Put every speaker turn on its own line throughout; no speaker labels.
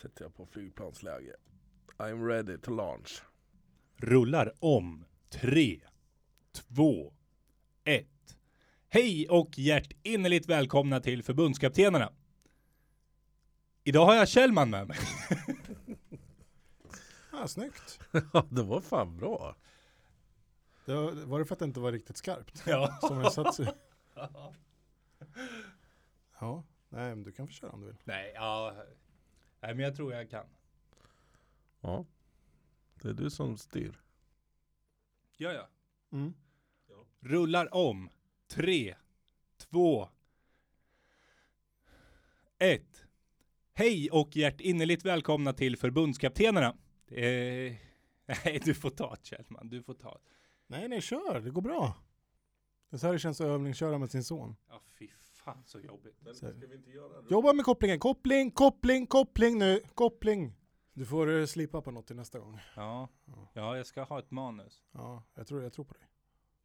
sätter jag på flygplansläge. I'm ready to launch.
Rullar om. Tre, två, ett. Hej och hjärtinnerligt välkomna till förbundskaptenerna. Idag har jag Kjellman med mig.
Ja, snyggt.
Ja, det var fan bra.
Det var, var det för att det inte var riktigt skarpt?
Ja.
Som det satt sig. Ja, nej men du kan få köra om du vill.
Nej, ja. Nej, men jag tror jag kan.
Ja. Det är du som styr.
Ja, ja.
Mm.
Rullar om. Tre, två, ett. Hej och hjärtinnerligt välkomna till förbundskaptenerna. Eh, nej, du får ta det Kjellman. Du får ta det.
Nej, nej, kör. Det går bra. Det är så här det känns att övningsköra med sin son.
Ja, fy fan så jobbigt.
Så här. Jobba med kopplingen. Koppling, koppling, koppling nu. Koppling. Du får uh, slipa på något till nästa gång.
Ja, ja, jag ska ha ett manus.
Ja, jag tror, jag tror på dig.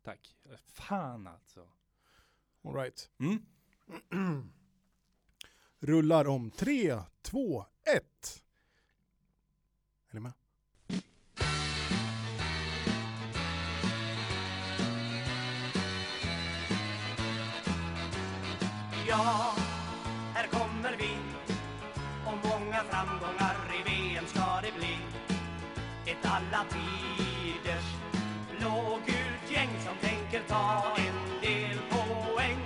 Tack. Fan alltså.
All right.
Mm.
Rullar om tre, två, ett. Är ni med?
Ja, här kommer vi och många framgångar i VM ska det bli. Ett alla tiders blågult gäng som tänker ta en del poäng.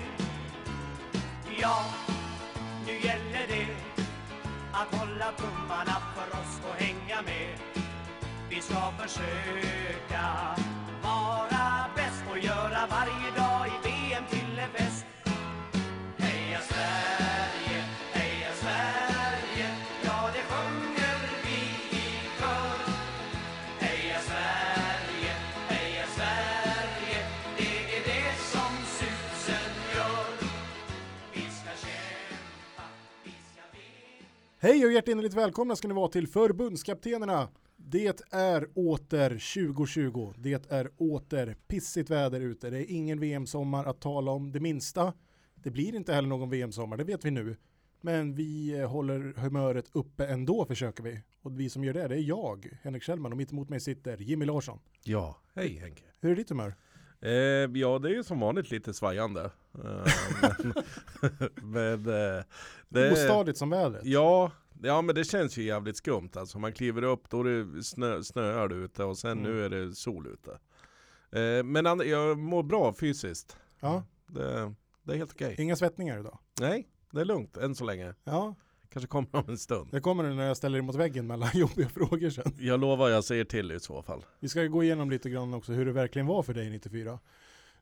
Ja, nu gäller det att hålla tummarna för oss och hänga med. Vi ska försöka vara bäst och göra varje dag
Hej och hjärtinnerligt välkomna ska ni vara till förbundskaptenerna. Det är åter 2020. Det är åter pissigt väder ute. Det är ingen VM-sommar att tala om det minsta. Det blir inte heller någon VM-sommar, det vet vi nu. Men vi eh, håller humöret uppe ändå försöker vi. Och vi som gör det, det är jag, Henrik Kjellman, och mitt emot mig sitter Jimmy Larsson.
Ja, hej Henke.
Hur är ditt humör?
Eh, ja, det är ju som vanligt lite svajande. Eh, men men eh,
Ostadigt som vädret.
ja, ja, men det känns ju jävligt skumt. Alltså man kliver upp, då är det snö, snöar det ute och sen
Mm.
nu är det sol ute. Eh, men jag mår bra fysiskt.
Ja,
Det, det är helt okej.
inga svettningar idag.
Nej, det är lugnt än så länge.
Ja,
Kanske kommer om en stund.
det kommer nu när jag ställer dig mot väggen mellan jobbiga frågor sen.
Jag lovar jag säger till i så fall.
Vi ska gå igenom lite grann också hur det verkligen var för dig 94.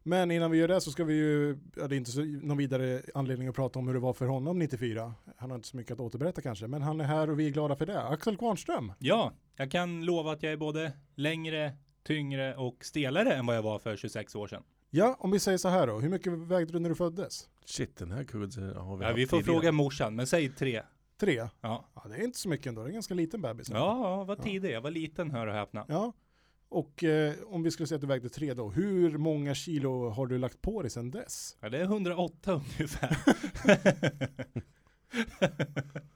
Men innan vi gör det så ska vi ju, ja, det är inte så, någon vidare anledning att prata om hur det var för honom 94. Han har inte så mycket att återberätta kanske, men han är här och vi är glada för det. Axel Kvarnström,
Ja, jag kan lova att jag är både längre, tyngre och stelare än vad jag var för 26 år sedan.
ja om vi säger så här då, hur mycket vägde du när du föddes?
Shit, den här kuben har vi
Ja,
haft
vi får
tidigare.
fråga morsan, men säg tre.
Tre?
Ja,
Ja, det är inte så mycket ändå, det är en ganska liten bebis.
ja vad tidig. Jag var liten, hör och häpna.
Ja. Och eh, om vi skulle säga att du vägde tre då, hur många kilo har du lagt på dig sedan dess?
Ja, det är 108 ungefär.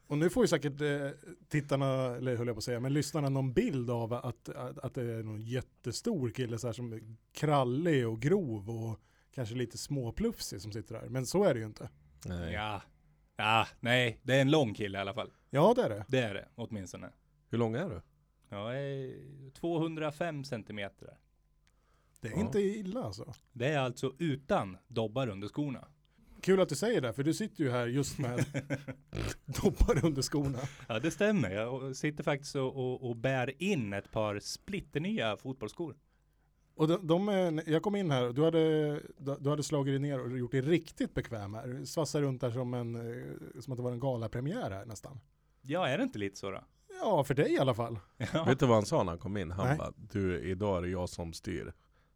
Och nu får ju säkert eh, tittarna, eller höll jag på att säga, men lyssnarna någon bild av att, att, att det är någon jättestor kille så här som är krallig och grov och kanske lite småplufsig som sitter där. Men så är det ju inte.
Nej.
ja. Ja, nej, det är en lång kille i alla fall.
Ja, det är det.
Det är det, åtminstone.
Hur lång är du?
Jag är 205 centimeter.
Det är
Ja.
inte illa alltså.
Det är alltså utan dobbar under skorna.
Kul att du säger det, för du sitter ju här just med doppar under skorna.
Ja, det stämmer. Jag sitter faktiskt och, och, och bär in ett par splitternya fotbollsskor.
Och de, de, är- jag kom in här och du hade, du hade slagit dig ner och gjort dig riktigt bekväm här. Svassar runt där som, en, eh, som att det var en galapremiär här nästan.
Ja, är det inte lite så då?
Ja, för dig i alla fall.
Ja.
Vet du vad han sa när han kom in? Han
Nej.
bara, du idag är det jag som styr.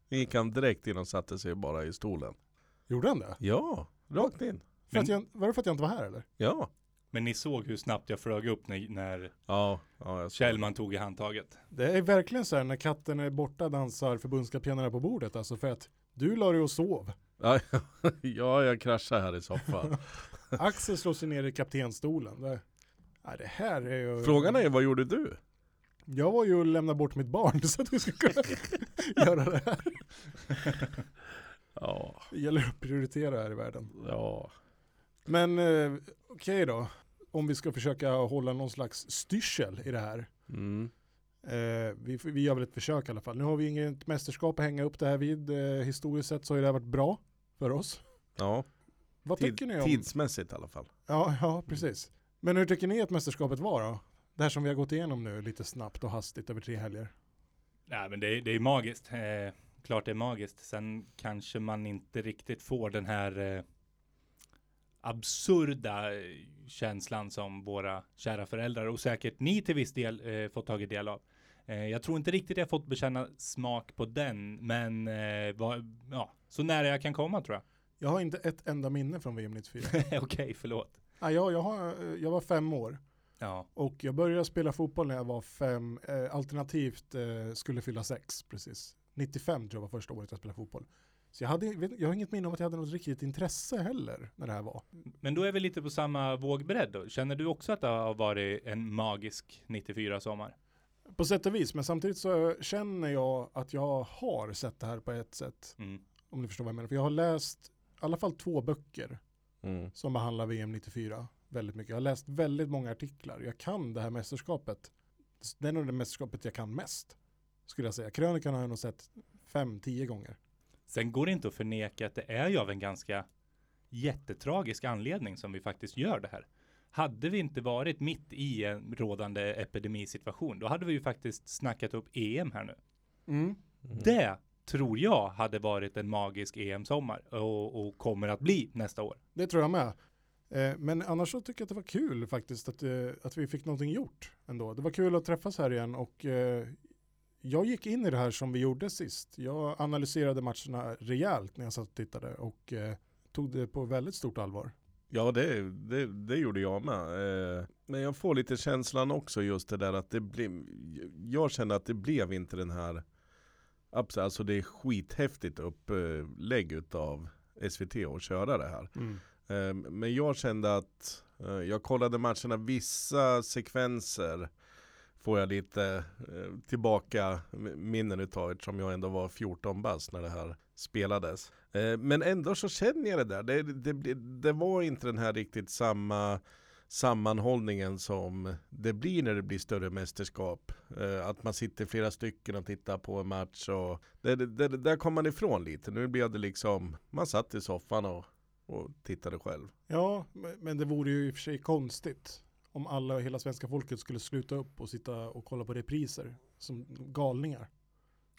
Då gick han direkt in och satte sig bara i stolen.
Gjorde han det?
Ja, rakt in.
För att jag, var det för att jag inte var här eller?
Ja.
Men ni såg hur snabbt jag flög upp när, när
Ja, ja
Kjellman tog i handtaget.
Det är verkligen så här när katten är borta dansar förbundskaptenerna på bordet. Alltså för att du la dig och sov.
Ja, ja, jag kraschade här i soffan.
Axel slår sig ner i kaptenstolen. Det, Nej, det här är ju...
Frågan är vad gjorde du?
Jag var ju att lämna bort mitt barn så att vi ska kunna göra det här.
Ja,
Det gäller att prioritera här i världen.
ja.
Men eh, okej då. Om vi ska försöka hålla någon slags styrsel i det här.
Mm.
Eh, vi, vi gör väl ett försök i alla fall. Nu har vi inget mästerskap att hänga upp det här vid. Eh, historiskt sett så har det här varit bra för oss.
Ja,
Vad
tid,
tycker ni om?
tidsmässigt i alla fall.
Ja, ja, precis. Men hur tycker ni att mästerskapet var då? Det här som vi har gått igenom nu lite snabbt och hastigt över tre helger.
Nej, men det, är- det är magiskt. Eh, klart det är magiskt. Sen kanske man inte riktigt får den här eh, absurda eh, känslan som våra kära föräldrar och säkert ni till viss del eh, fått tagit del av. Eh, jag tror inte riktigt jag fått bekänna smak på den, men eh, vad, ja, så nära jag kan komma tror jag.
Jag har inte ett enda minne från VM 94.
Okej, förlåt.
ja, jag, jag, har, eh, jag var fem år
Ja,
och jag började spela fotboll när jag var fem, eh, alternativt eh, skulle fylla sex precis. 95 tror jag var första året jag spelade fotboll. Så jag, hade, jag har inget minne om att jag hade något riktigt intresse heller när det här var.
men då är vi lite på samma vågbredd då. Känner du också att det har varit en magisk 94 sommar?
På sätt och vis, men samtidigt så känner jag att jag har sett det här på ett sätt.
Mm.
Om ni förstår vad jag menar. För jag har läst i alla fall två böcker
Mm.
som behandlar VM 94 väldigt mycket. Jag har läst väldigt många artiklar. Jag kan det här mästerskapet. Det är nog det mästerskapet jag kan mest. Skulle jag säga. Krönikan har jag nog sett fem, tio gånger.
Sen går det inte att förneka att det är ju av en ganska jättetragisk anledning som vi faktiskt gör det här. Hade vi inte varit mitt i en rådande epidemisituation, då hade vi ju faktiskt snackat upp EM här nu.
Mm.
Det tror jag hade varit en magisk EM-sommar och, och kommer att bli nästa år.
Det tror jag med. Eh, Men annars så tycker jag att det var kul faktiskt att, eh, att vi fick någonting gjort ändå. Det var kul att träffas här igen och eh, jag gick in i det här som vi gjorde sist. Jag analyserade matcherna rejält när jag satt och tittade och eh, tog det på väldigt stort allvar.
Ja det, det, det gjorde jag med. Eh, Men jag får lite känslan också just det där att det blev, jag kände att det blev inte den här, alltså det är skithäftigt upplägg utav SVT att köra det här. Eh, Men jag kände att eh, jag kollade matcherna, vissa sekvenser får jag lite eh, tillbaka minnen utav eftersom jag ändå var 14 bast när det här spelades. Eh, men ändå så känner jag det där. Det, det, det var inte den här riktigt samma sammanhållningen som det blir när det blir större mästerskap. Eh, att man sitter flera stycken och tittar på en match. Och det, det, det, där kom man ifrån lite. Nu blev det liksom, man satt i soffan och, och tittade själv.
Ja, men det vore ju i och för sig konstigt om alla och hela svenska folket skulle sluta upp och sitta och kolla på repriser som galningar.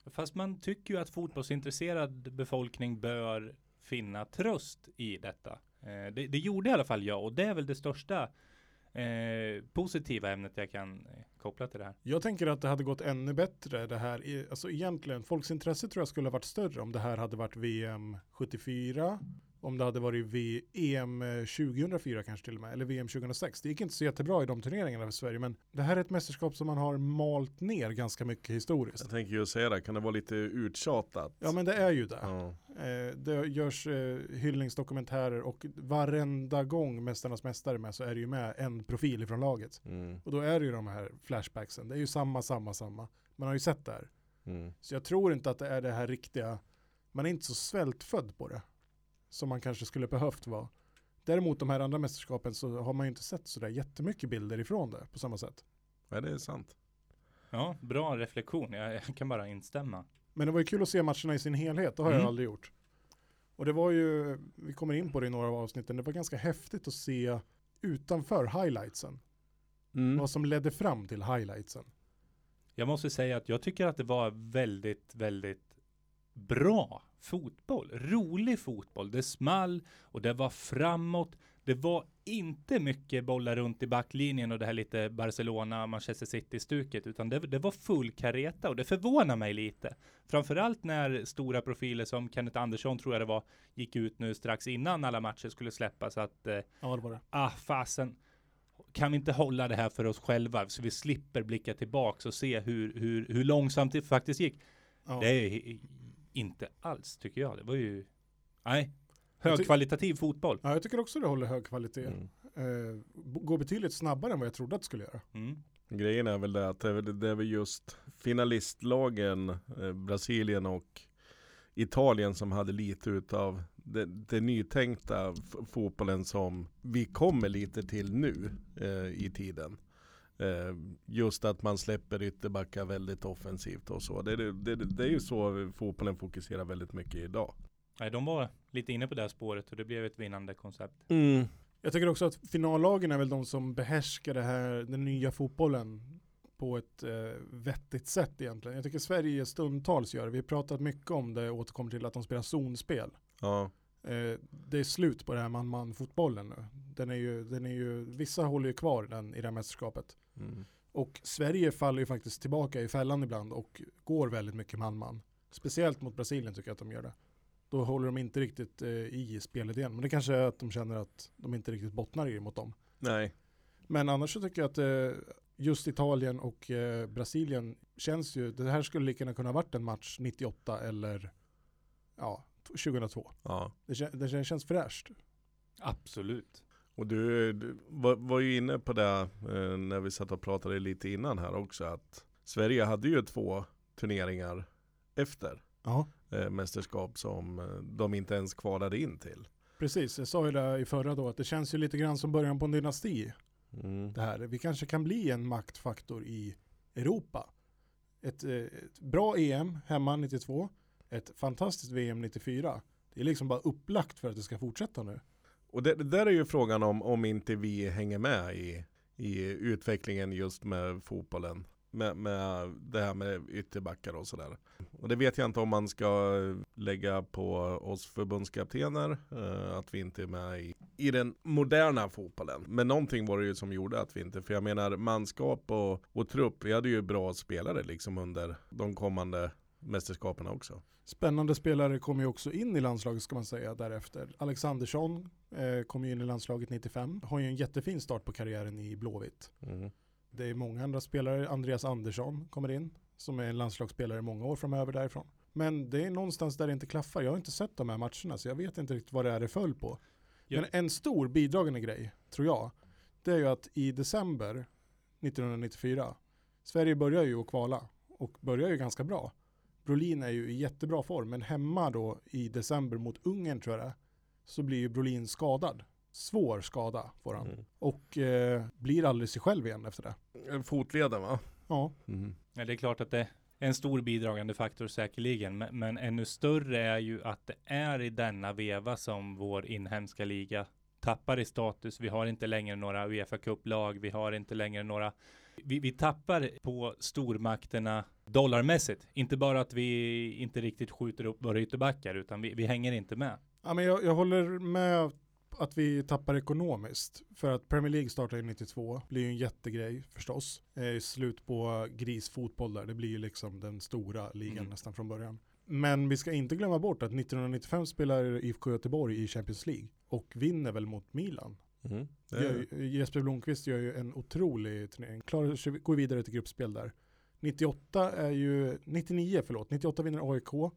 Fast man tycker ju att fotbollsintresserad befolkning bör finna tröst i detta. Eh, det, det gjorde i alla fall jag och det är väl det största eh, positiva ämnet jag kan eh, koppla till det här.
Jag tänker att det hade gått ännu bättre det här. Alltså egentligen, folks intresse tror jag skulle ha varit större om det här hade varit VM 74. Om det hade varit VM eh, 2004 kanske till och med, eller VM 2006. Det gick inte så jättebra i de turneringarna för Sverige, men det här är ett mästerskap som man har malt ner ganska mycket historiskt.
Jag tänker ju säga det, kan det vara lite uttjatat?
Ja men det är ju det.
Ja.
Eh, det görs eh, hyllningsdokumentärer och varenda gång Mästarnas Mästare är med så är det ju med en profil ifrån laget.
Mm,
Och då är det ju de här flashbacksen. Det är ju samma, samma, samma. Man har ju sett det här.
mm.
Så jag tror inte att det är det här riktiga, man är inte så svältfödd på det. Som man kanske skulle behövt vara. Däremot de här andra mästerskapen så har man ju inte sett sådär jättemycket bilder ifrån det på samma sätt.
Ja, det är sant.
Ja, bra reflektion. Jag, jag kan bara instämma.
Men det var ju kul att se matcherna i sin helhet, det har
Mm.
jag aldrig gjort. Och det var ju, vi kommer in på det i några av avsnitten, det var ganska häftigt att se utanför highlightsen.
Mm.
Vad som ledde fram till highlightsen.
Jag måste säga att jag tycker att det var väldigt, väldigt bra fotboll. Rolig fotboll. Det small och det var framåt. Det var inte mycket bollar runt i backlinjen och det här lite Barcelona, Manchester City-stuket, utan det, det var full kareta och det förvånar mig lite. Framförallt när stora profiler som Kenneth Andersson, tror jag det var, gick ut nu strax innan alla matcher skulle släppas att eh,
Ja, det var det.
ah fasen, kan vi inte hålla det här för oss själva så vi slipper blicka tillbaks och se hur, hur, hur långsamt det faktiskt gick.
Ja.
Det är inte alls tycker jag. Det var ju, nej, högkvalitativ fotboll.
Ja, jag tycker också det håller hög kvalitet.
Mm.
eh, går betydligt snabbare än vad jag trodde att det skulle göra.
Mm.
Grejen är väl det att det är väl, det är väl just finalistlagen, eh, Brasilien och Italien som hade lite utav det, det nytänkta f- fotbollen som vi kommer lite till nu eh, i tiden. Eh, just att man släpper ytterbackar väldigt offensivt och så. Det, det, det, det är ju så fotbollen fokuserar väldigt mycket idag.
Nej, de var lite inne på det här spåret och det blev ett vinnande koncept.
Jag tycker också att finallagen är väl de som behärskar det här, den nya fotbollen på ett eh, vettigt sätt egentligen. Jag tycker Sverige stundtals gör det. Vi har pratat mycket om det och återkommer till att de spelar zonspel.
Ja,
Eh, det är slut på det här man-man fotbollen nu. Den är ju, den är ju, vissa håller ju kvar den i det här mästerskapet.
Mm.
Och Sverige faller ju faktiskt tillbaka i fällan ibland och går väldigt mycket man-man. Speciellt mot Brasilien tycker jag att de gör det. Då håller de inte riktigt eh, i spelidén. Men det kanske är att de känner att de inte riktigt bottnar i det mot dem.
nej.
Men annars så tycker jag att eh, just Italien och eh, Brasilien känns ju, det här skulle lika gärna kunna varit en match 98 eller ja, 2002.
Ja.
Det, det känns fräscht.
Absolut.
Och du, du var, var ju inne på det eh, när vi satt och pratade lite innan här också att Sverige hade ju två turneringar efter eh, mästerskap som eh, de inte ens kvalade in till.
precis. Jag sa ju det i förra då att det känns ju lite grann som början på en dynasti.
Mm.
Det här. Vi kanske kan bli en maktfaktor i Europa. Ett, eh, ett bra EM hemma 92, ett fantastiskt VM 94. Det är liksom bara upplagt för att det ska fortsätta nu.
Och det, det där är ju frågan om, om inte vi hänger med i, i utvecklingen just med fotbollen. Med, med det här med ytterbackar och sådär. Och det vet jag inte om man ska lägga på oss förbundskaptener. Eh, att vi inte är med i, i den moderna fotbollen. Men någonting var det ju som gjorde att vi inte, för jag menar manskap och, och trupp. Vi hade ju bra spelare liksom under de kommande mästerskapen också.
Spännande spelare kom ju också in i landslaget ska man säga därefter. Alexandersson eh, kom ju in i landslaget 95. Har ju en jättefin start på karriären i Blåvitt.
Mm.
Det är många andra spelare. Andreas Andersson kommer in. Som är en landslagsspelare många år framöver därifrån. Men det är någonstans där det inte klaffar. Jag har inte sett de här matcherna så jag vet inte riktigt vad det är det föll på.
Ja.
Men en stor bidragande grej, tror jag, det är ju att i december 1994, Sverige börjar ju att kvala och börjar ju ganska bra. Brolin är ju i jättebra form, men hemma då i december mot Ungern tror jag det så blir ju Brolin skadad. Svår skada får han.
Mm.
Och eh, blir aldrig sig själv igen efter det.
Fotleden va?
Ja,
Mm.
Ja, det är klart att det är en stor bidragande faktor säkerligen, men, men ännu större är ju att det är i denna veva som vår inhemska liga tappar i status. Vi har inte längre några Uefa Cup-lag, vi har inte längre några vi, vi tappar på stormakterna dollarmässigt. Inte bara att vi inte riktigt skjuter upp våra ytterbackar, utan vi, vi hänger inte med.
ja men jag, jag håller med att vi tappar ekonomiskt. För att Premier League startar ju 92, blir ju en jättegrej förstås. Eh, slut på grisfotboll där, det blir ju liksom den stora ligan
Mm.
nästan från början. Men vi ska inte glömma bort att 1995 spelar IFK Göteborg i Champions League och vinner väl mot Milan.
Mm.
Gör, Jesper Blomqvist gör ju en otrolig turnering, klarar sig, går vidare till gruppspel där. 98 är ju, 99 förlåt, 98 vinner AIK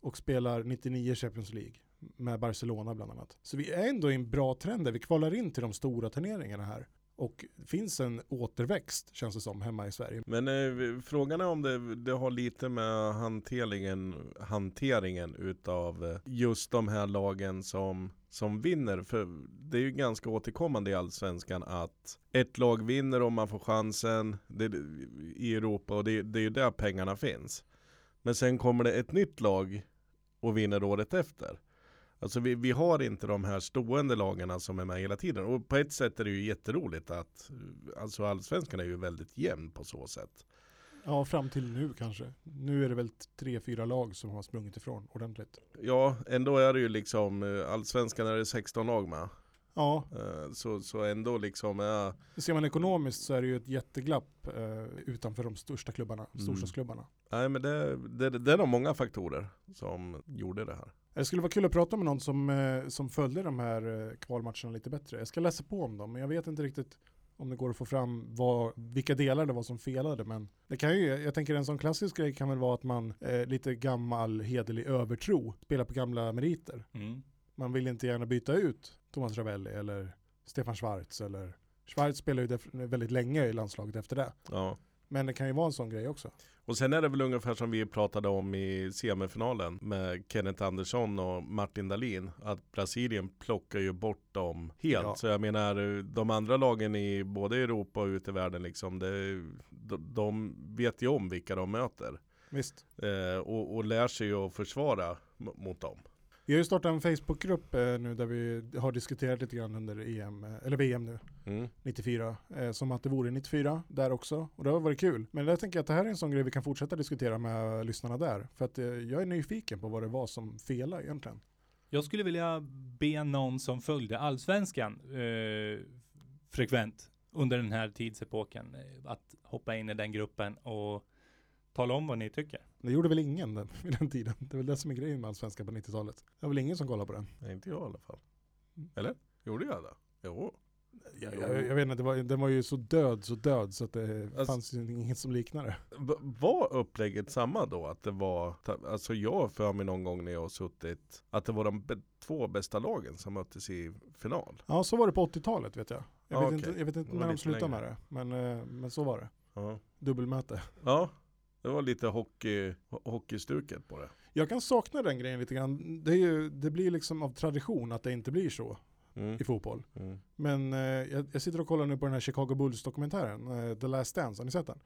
och spelar 99 Champions League med Barcelona bland annat. Så vi är ändå i en bra trend där vi kvalar in till de stora turneringarna här. Och det finns en återväxt känns det som hemma i Sverige.
Men eh, frågan är om det, det har lite med hanteringen, hanteringen utav eh, just de här lagen som, som vinner. För det är ju ganska återkommande i Allsvenskan att ett lag vinner om man får chansen det, i Europa och det, det är ju där pengarna finns. Men sen kommer det ett nytt lag och vinner året efter. Alltså vi, vi har inte de här stående lagarna som är med hela tiden. Och på ett sätt är det ju jätteroligt att Alltså allsvenskan är ju väldigt jämn på så sätt.
Ja, fram till nu kanske. Nu är det väl tre, fyra lag som har sprungit ifrån ordentligt.
Ja, ändå är det ju liksom eh, Allsvenskan är det 16 lag med.
Ja,
Eh, Så, så ändå liksom är
ser man ekonomiskt så är det ju ett jätteglapp eh, utanför de största klubbarna,
Mm.
storstadsklubbarna.
Nej men det, det, det är nog många faktorer som gjorde det här.
Det skulle vara kul att prata med någon som, som följde de här kvalmatcherna lite bättre. Jag ska läsa på om dem, men jag vet inte riktigt om det går att få fram vad, vilka delar det var som felade. Men det kan ju, jag tänker en sån klassisk grej kan väl vara att man eh, lite gammal hederlig övertro spelar på gamla meriter.
Mm.
Man vill inte gärna byta ut Thomas Ravelli eller Stefan Schwarz eller Schwarz spelar ju väldigt länge i landslaget efter det.
Ja.
Men det kan ju vara en sån grej också.
Och sen är det väl ungefär som vi pratade om i semifinalen med Kenneth Andersson och Martin Dahlin. Att Brasilien plockar ju bort dem helt.
Ja.
Så jag menar de andra lagen i både Europa och ute i världen liksom. Det, de, de vet ju om vilka de möter.
Visst.
Eh, och, och lär sig ju att försvara mot dem.
Vi har ju startat en Facebookgrupp eh, nu där vi har diskuterat lite grann under EM, eh, eller VM nu,
Mm.
94. Eh, som att det vore 94 där också. Och det har varit kul. Men jag tänker att det här är en sån grej vi kan fortsätta diskutera med lyssnarna där. För att eh, jag är nyfiken på vad det var som felade egentligen.
Jag skulle vilja be någon som följde allsvenskan eh, frekvent under den här tidsepoken eh, att hoppa in i den gruppen och tala om vad ni tycker.
Det gjorde väl ingen den, vid den tiden. Det är väl det som är grejen med allsvenskan på 90-talet. Det var väl ingen som kollade på den.
Nej, inte jag i alla fall. Eller? Gjorde jag det? Jo.
Jag, jag, jag vet inte, det var, den var ju så död, så död så att det
Alltså-
fanns ju inget som liknade
Var upplägget samma då? Att det var, alltså jag för mig någon gång när jag har suttit, att det var de två bästa lagen som möttes i final.
Ja, så var det på 80-talet vet jag. Jag
Ja,
vet,
okej.
inte, jag vet inte när de slutade med
längre.
det. Men, eh, men så var det.
Ja.
Dubbelmöte.
ja, det var lite hockey, ho- hockeystuket på det.
Jag kan sakna den grejen lite grann. Det, är ju, det blir liksom av tradition att det inte blir så
Mm.
i fotboll.
Mm.
Men eh, jag, jag sitter och kollar nu på den här Chicago Bulls-dokumentären, eh, The Last Dance. Har ni sett den?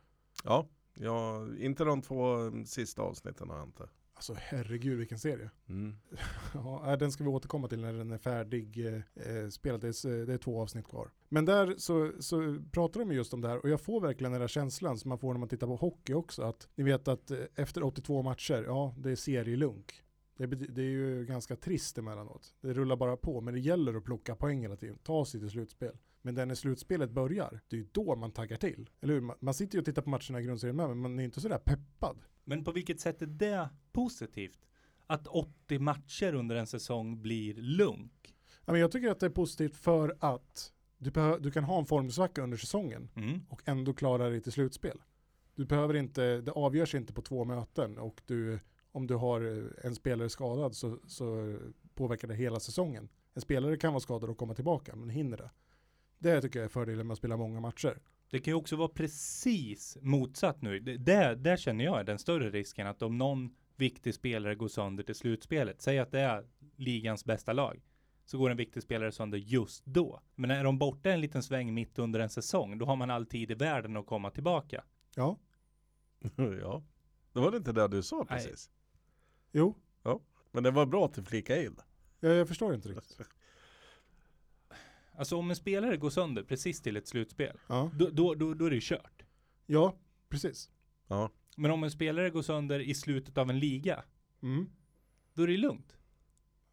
Ja, ja, inte de två sista avsnitten har jag inte.
Alltså herregud vilken serie.
Mm.
Ja, äh, den ska vi återkomma till när den är färdig eh, eh, spelad. Det är, det är två avsnitt kvar. Men där så, så pratar de just om det här och jag får verkligen den där känslan som man får när man tittar på hockey också. Att ni vet att eh, efter 82 matcher, ja det är serielunk. Det, det är ju ganska trist emellanåt. Det rullar bara på, men det gäller att plocka poäng hela tiden. Ta sig till slutspel. Men när slutspelet börjar, det är ju då man taggar till. Eller hur? Man, sitter ju och tittar på matcherna i grundserien med, men man är inte sådär peppad.
Men på vilket sätt är det positivt? Att 80 matcher under en säsong blir lunk?
Jag tycker att det är positivt för att du, du kan ha en formsvacka under säsongen
Mm.
och ändå klara dig till slutspel. Du behöver inte, det avgörs inte på två möten och du, om du har eh, en spelare skadad så, så påverkar det hela säsongen. En spelare kan vara skadad och komma tillbaka, men hinner det. Det tycker jag är fördelen med att spela många matcher.
Det kan ju också vara precis motsatt nu. Det, där, där känner jag är den större risken att om någon viktig spelare går sönder till slutspelet, säg att det är ligans bästa lag, så går en viktig spelare sönder just då. Men är de borta en liten sväng mitt under en säsong, då har man all tid i världen att komma tillbaka.
Ja,
ja, det var det inte det du sa
Nej.
precis.
jo,
Men det var bra att du flikade in.
jag, jag förstår inte riktigt.
Alltså om en spelare går sönder precis till ett slutspel,
Ja,
då, då, då, då är det kört.
ja precis.
Ja,
Men om en spelare går sönder i slutet av en liga,
Mm.
då är det lugnt.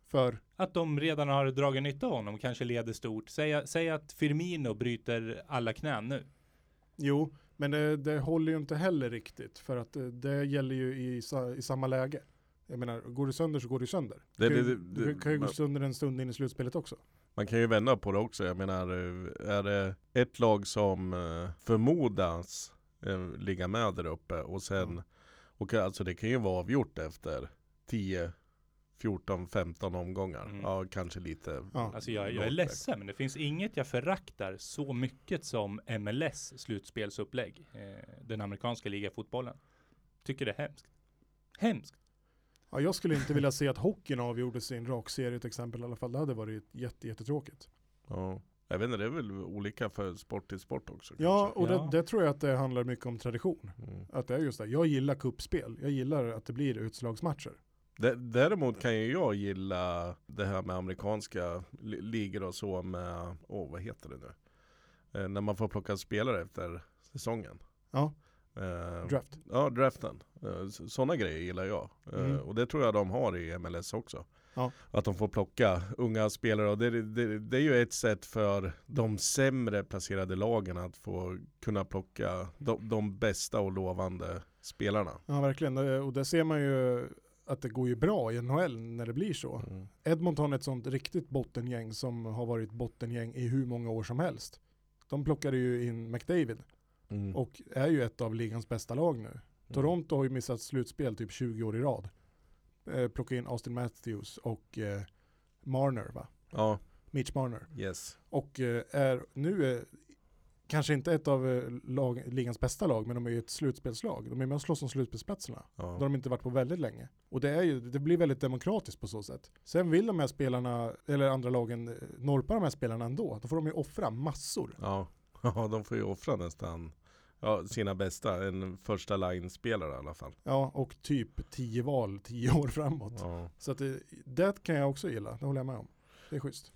För,
Att de redan har dragit nytta av honom, kanske leder stort. Säg, säg att Firmino bryter alla knän nu.
jo, men det, det håller ju inte heller riktigt för att det, det gäller ju i, i samma läge. Jag menar, går du sönder så går du sönder.
Det-
Du kan ju-
det- det-
du kan ju gå sönder en stund in i slutspelet också.
Man kan ju vända på det också. Jag menar, eh, är det ett lag som eh, förmodas eh, ligga med där uppe och sen, och alltså det kan ju vara avgjort efter 10, 14, 15 omgångar.
Mm.
Ja, kanske lite.
Ja.
Alltså jag, jag är ledsen, men det finns inget jag föraktar så mycket som MLS slutspelsupplägg. Eh, den amerikanska ligafotbollen. Tycker det är hemskt. Hemskt.
Ja, jag skulle inte vilja se att hockeyn avgjordes i en rak serie till exempel i alla fall. Det hade varit jätte, jättetråkigt.
Ja. Jag vet inte, det är väl olika för sport till sport också.
Ja,
kanske.
och
Ja.
Det, det tror jag att det handlar mycket om tradition.
Mm.
Att det är just det. Jag gillar kuppspel. Jag gillar att det blir utslagsmatcher.
D- Däremot kan ju jag gilla det här med amerikanska li- ligor och så med, åh vad heter det nu? Eh, när man får plocka spelare efter säsongen.
Ja,
Eh,
draft.
Ja, draften. Sådana grejer gillar jag. Eh,
Mm.
Och det tror jag de har i MLS också.
Ja.
Att de får plocka unga spelare. Och det, det, det är ju ett sätt för de sämre placerade lagen att få kunna plocka de, de bästa och lovande spelarna.
Ja, verkligen. Det- Och där ser man ju att det går ju bra i NHL när det blir så.
Mm.
Edmonton är ett sånt riktigt bottengäng som har varit bottengäng i hur många år som helst. De plockade ju in McDavid
Mm.
och är ju ett av ligans bästa lag nu. Toronto har ju missat slutspel typ 20 år i rad. Eh, plocka in Austin Matthews och eh, Marner va.
Ja,
Mitch Marner.
Yes.
Och eh, är nu är kanske inte ett av eh, lag, ligans bästa lag, men de är ju ett slutspelslag. De är med och slåss om slutspelsplatserna. Det har
Ja.
de inte varit på väldigt länge. Och det, är ju, det blir väldigt demokratiskt på så sätt. Sen vill de här spelarna, eller andra lagen, eh, norpa de här spelarna ändå. Då får de ju offra massor.
Ja. ja, de får ju offra nästan ja, sina bästa. En första line-spelare i alla fall.
Ja, och typ 10 val 10 år framåt.
Ja.
Så att det, det kan jag också gilla, det håller jag med om. Det är schysst.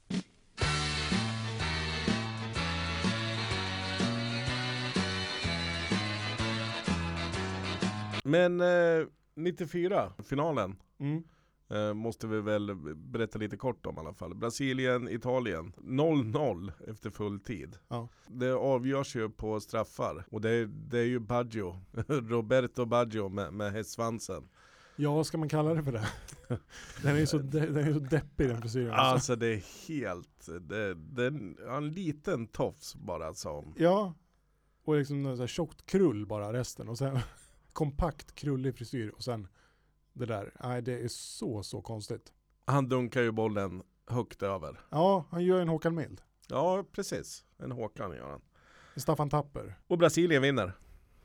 Men eh, 94, finalen.
Mm.
Eh, måste vi väl berätta lite kort om i alla fall. Brasilien, Italien. 0-0 efter full tid.
Ja.
Det avgörs ju på straffar. Och det är, det är ju Baggio. Roberto Baggio med, med hästsvansen.
Ja, ska man kalla det för det? Den är ju så, de, den är så deppig den frisyren. Alltså.
Alltså det är helt, det, det är en, en liten tofs bara som.
Ja, och liksom så här tjockt krull bara resten. Och sen kompakt krullig frisyr och sen det där. Nej, det är så, så konstigt.
Han dunkar ju bollen högt över.
Ja, han gör en Håkan Mild.
Ja precis, en Håkan gör han.
Staffan Tapper.
Och Brasilien vinner.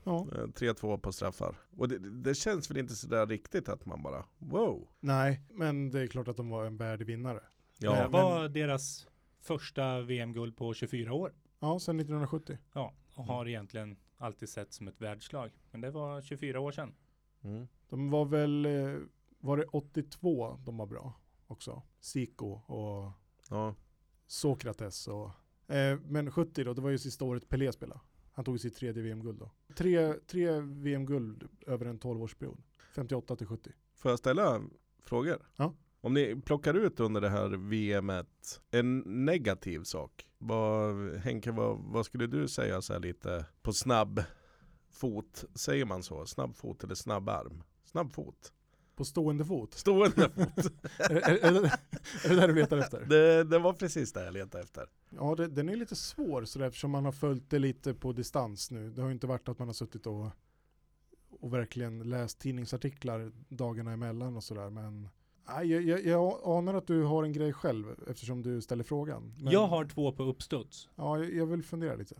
Ja.
Eh, 3-2 på straffar. Och det, det känns väl inte sådär riktigt att man bara wow.
Nej, men det är klart att de var en värdig vinnare.
Ja,
Det var deras första VM-guld på 24 år.
Ja, sen 1970.
Ja, och har egentligen alltid sett som ett världslag. Men det var 24 år sedan.
mm.
De var väl, eh, var det 82 de var bra också? Zico och
ja.
Sokrates och eh, Men 70 då, det var ju sista året Pelé spelade. Han tog sitt tredje VM-guld då. Tre, tre VM-guld över en 12-årsperiod. 58 till 70.
Får jag ställa frågor?
Ja.
Om ni plockar ut under det här VMet en negativ sak. Vad, Henke, vad, vad skulle du säga så här lite på snabb fot? Säger man så? Snabb fot eller snabb arm? Snabb fot.
På stående fot.
Stående fot.
är, är, är, det, är det där du letar efter?
Det, det var precis det jag letade efter.
Ja, det, den är lite svår så eftersom man har följt det lite på distans nu. Det har ju inte varit att man har suttit och, och verkligen läst tidningsartiklar dagarna emellan och sådär. Men nej, jag, jag, jag anar att du har en grej själv eftersom du ställer frågan. Men,
Jag har två på uppstuds.
Ja, jag, jag vill fundera lite.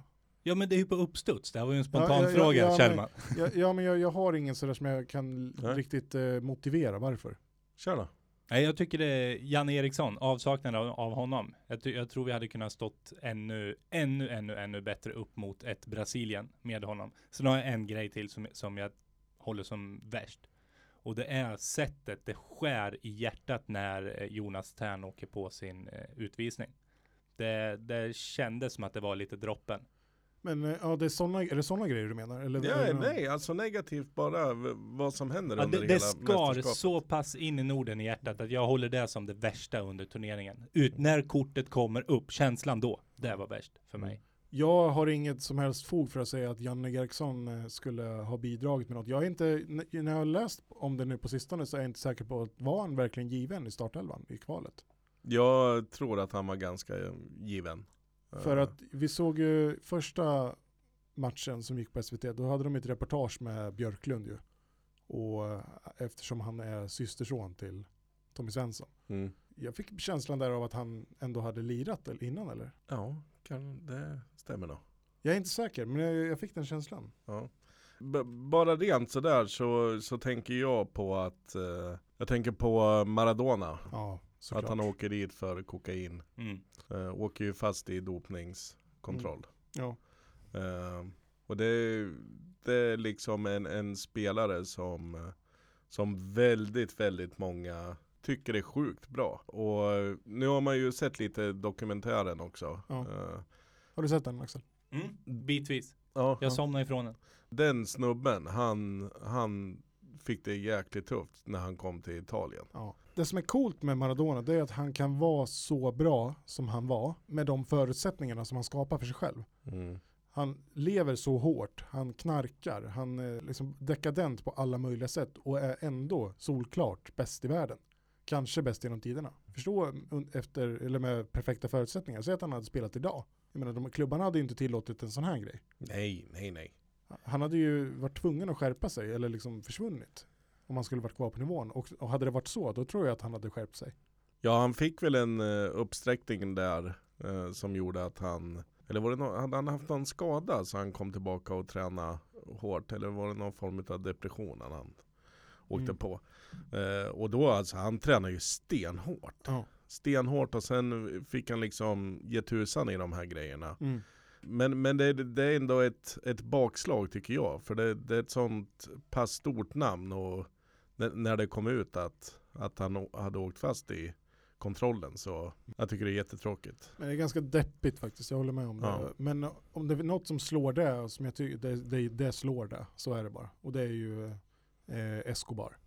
Ja men det är ju på uppstuds. Det här var ju en spontan
ja, ja,
fråga,
ja,
Kjellman.
Ja, ja men jag, jag har ingen sådär som jag kan
Nej.
riktigt eh, motivera varför.
Kör då.
Nej, jag tycker det är Janne Eriksson, avsaknaden av, av honom. Jag, jag tror vi hade kunnat stått ännu, ännu, ännu, ännu bättre upp mot ett Brasilien med honom. Sen har jag en grej till som, som jag håller som värst. Och det är sättet det skär i hjärtat när eh, Jonas Tern åker på sin eh, utvisning. Det, det kändes som att det var lite droppen.
Men eh, ja, det är, såna, är det sådana grejer du menar? Eller,
Ja,
eller-
nej, alltså negativt bara vad som händer
Ja,
under
det, det
hela
skar
mästerskapet.
så pass in i Norden i hjärtat att jag håller det som det värsta under turneringen. Ut när kortet kommer upp, känslan då, det var värst för mig.
Jag har inget som helst fog för att säga att Janne Eriksson eh, skulle ha bidragit med något. Jag är inte, när jag har läst om det nu på sistone så är jag inte säker på att var han verkligen given i startelvan i kvalet.
Jag tror att han var ganska eh, given.
För att vi såg ju första matchen som gick på SVT, då hade de ett reportage med Björklund ju. Och eh, eftersom han är systerson till Tommy Svensson.
mm.
Jag fick känslan där av att han ändå hade lirat innan eller?
Ja, kan, det stämmer nog.
Jag är inte säker, men jag, jag fick den känslan.
Ja. B- bara rent sådär så, så tänker jag på att eh, Jag tänker på Maradona
Ja, såklart.
Att han åker dit för kokain
Mm.
eh, Åker ju fast i dopningskontroll
Ja.
eh, Och det är, det är liksom en, en spelare som Som väldigt, väldigt många Tycker är sjukt bra Och nu har man ju sett lite dokumentären också
Ja.
Eh,
Har du sett den Axel?
Mm. Bitvis.
ja,
Jag somnade ifrån den.
Den snubben, han, han fick det jäkligt tufft när han kom till Italien.
Ja. Det som är coolt med Maradona det är att han kan vara så bra som han var med de förutsättningarna som han skapar för sig själv. Han lever så hårt, han knarkar, han är liksom dekadent på alla möjliga sätt och är ändå solklart bäst i världen. Kanske bäst genom tiderna. Förstå efter, eller med perfekta förutsättningar, säg att han hade spelat idag. Jag menar, de, klubbarna hade ju inte tillåtit en sån här grej.
Nej, nej, nej.
Han hade ju varit tvungen att skärpa sig eller liksom försvunnit. Om han skulle varit kvar på nivån. Och, och hade det varit så, då tror jag att han hade skärpt sig.
Ja, han fick väl en uh, uppsträckning där uh, som gjorde att han eller var det no hade han haft någon skada så han kom tillbaka och tränade hårt? Eller var det någon form av depression han åkte
Mm.
på? Uh, och då alltså, han tränade ju stenhårt.
Ja.
Stenhårt och sen fick han liksom ge tusan i de här grejerna.
Mm.
Men, men det, det är ändå ett, ett bakslag tycker jag. För det, det är ett sånt pass stort namn. Och när, det kom ut att, att han hade åkt fast i kontrollen. Så jag tycker det är jättetråkigt.
Men det är ganska deppigt faktiskt, jag håller med om det.
Ja.
Men om det är något som slår det, och som jag tycker, det, det, det slår det, så är det bara. Och det är ju eh, Escobar.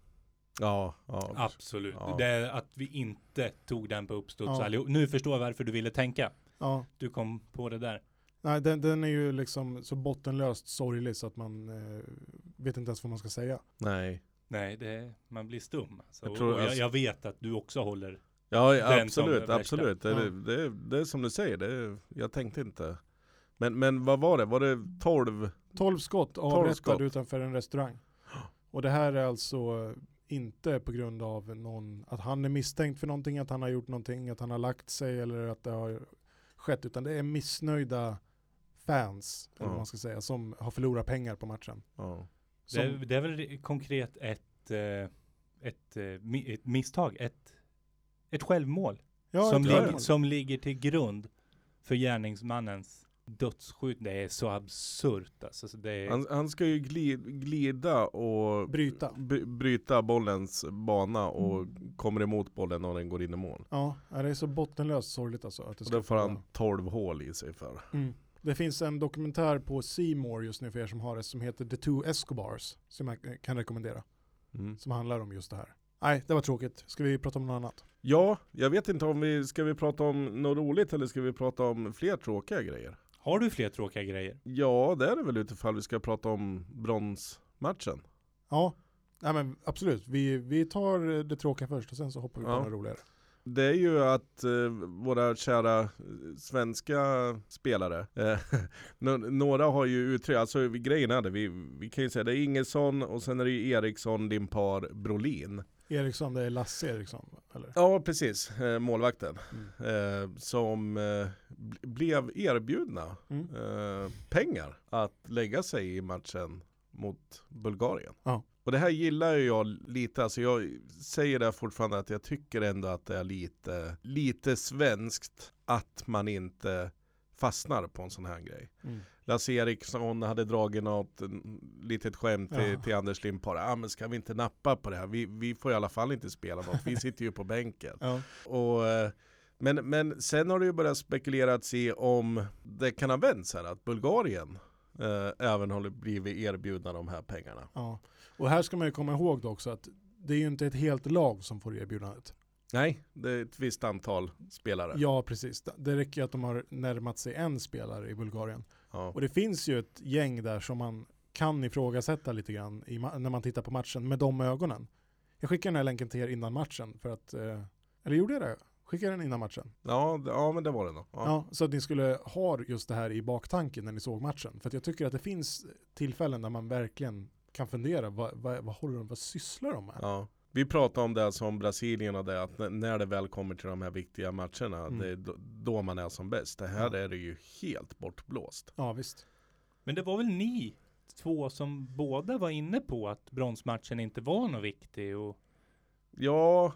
Ja, ja.
Absolut.
Ja.
Det är att vi inte tog den på uppstuds
Ja.
allihop. Nu förstår jag varför du ville tänka.
Ja,
Du kom på det där.
nej, den, den är ju liksom så bottenlöst sorglig så att man eh, vet inte ens vad man ska säga.
Nej.
Nej, det, man blir stum. Alltså.
Jag tror-
och jag,
alltså-
jag vet att du också håller.
Ja,
Den
absolut, absolut. Det,
Ja.
det, det, det är som du säger, det, jag tänkte inte. Men, men vad var det? Var det 12?
12 skott avrättad
skott.
utanför en restaurang. Och det här är alltså inte på grund av någon, att han är misstänkt för någonting, att han har gjort någonting, att han har lagt sig eller att det har skett, utan det är missnöjda fans, eller
Ja.
vad man ska säga, som har förlorat pengar på matchen.
Ja.
Som,
Det, är- det är väl konkret ett, eh, ett, eh, ett misstag. Ett, ett självmål.
ja,
som,
självmål.
som ligger till grund för gärningsmannens dödsskjut. Det är så absurt alltså. Är,
Han, han ska ju glida, glida och
Bryta.
bryta bollens bana och kommer emot bollen och den går in i mål.
Ja, det är så bottenlöst sorgligt alltså. Att det
Och då får
få-
han 12 hål i sig för.
Mm. Det finns en dokumentär på More just nu för er som har det som heter The Two Escobars som jag kan rekommendera.
Mm.
Som handlar om just det här. Nej, det var tråkigt. Ska vi prata om något annat?
Ja, jag vet inte om vi ska vi prata om något roligt eller ska vi prata om fler tråkiga grejer?
har du fler tråkiga grejer?
Ja, det är det väl utifall vi ska prata om bronsmatchen.
Ja, Nej, men absolut. Vi, vi tar det tråkiga först och sen så hoppar vi på
Ja.
det roligare.
Det är ju att eh, våra kära eh, svenska spelare, eh, nå- några har ju uttryckt, alltså grejen är det, vi, vi kan ju säga det är Ingesson och sen är det ju Eriksson, Limpar, Brolin.
Eriksson, det är Lasse Eriksson, eller?
Ja precis, eh, målvakten.
Mm.
Eh, som eh, bl- blev erbjudna
Mm.
eh, pengar att lägga sig i matchen mot Bulgarien.
Ja.
Och det här gillar ju jag lite, alltså jag säger det fortfarande att jag tycker ändå att det är lite, lite svenskt att man inte fastnar på en sån här grej.
Mm.
Lasse Eriksson hade dragit något mm, litet skämt till,
Ja.
till Anders Limpar. Ah, men ska vi inte nappa på det här? Vi, vi får i alla fall inte spela något, vi sitter ju på bänken.
Ja.
Och, eh, men, men sen har det ju börjat spekulerats i om det kan ha vänts här, att Bulgarien eh, även har blivit erbjudna de här pengarna.
ja. Och här ska man ju komma ihåg då också att det är ju inte ett helt lag som får erbjudandet.
Nej, det är ett visst antal spelare.
Ja, precis. Det räcker ju att de har närmat sig en spelare i Bulgarien.
Ja.
Och det finns ju ett gäng där som man kan ifrågasätta lite grann när man tittar på matchen med de ögonen. Jag skickar den här länken till er innan matchen för att, eh, eller gjorde jag det? Skickade den innan matchen?
Ja, ja, men det var det nog.
Ja.
Ja.
så att ni skulle ha just det här i baktanken när ni såg matchen. För att jag tycker att det finns tillfällen där man verkligen kan fundera, vad, vad, vad håller de, vad sysslar de med?
Ja. Vi pratade om det som Brasilien och det, att när det väl kommer till de här viktiga matcherna,
Mm.
det är då, man är som bäst. Det här
Ja.
är det ju helt bortblåst.
Ja, visst.
Men det var väl ni två som båda var inne på att bronsmatchen inte var något viktig och
Ja,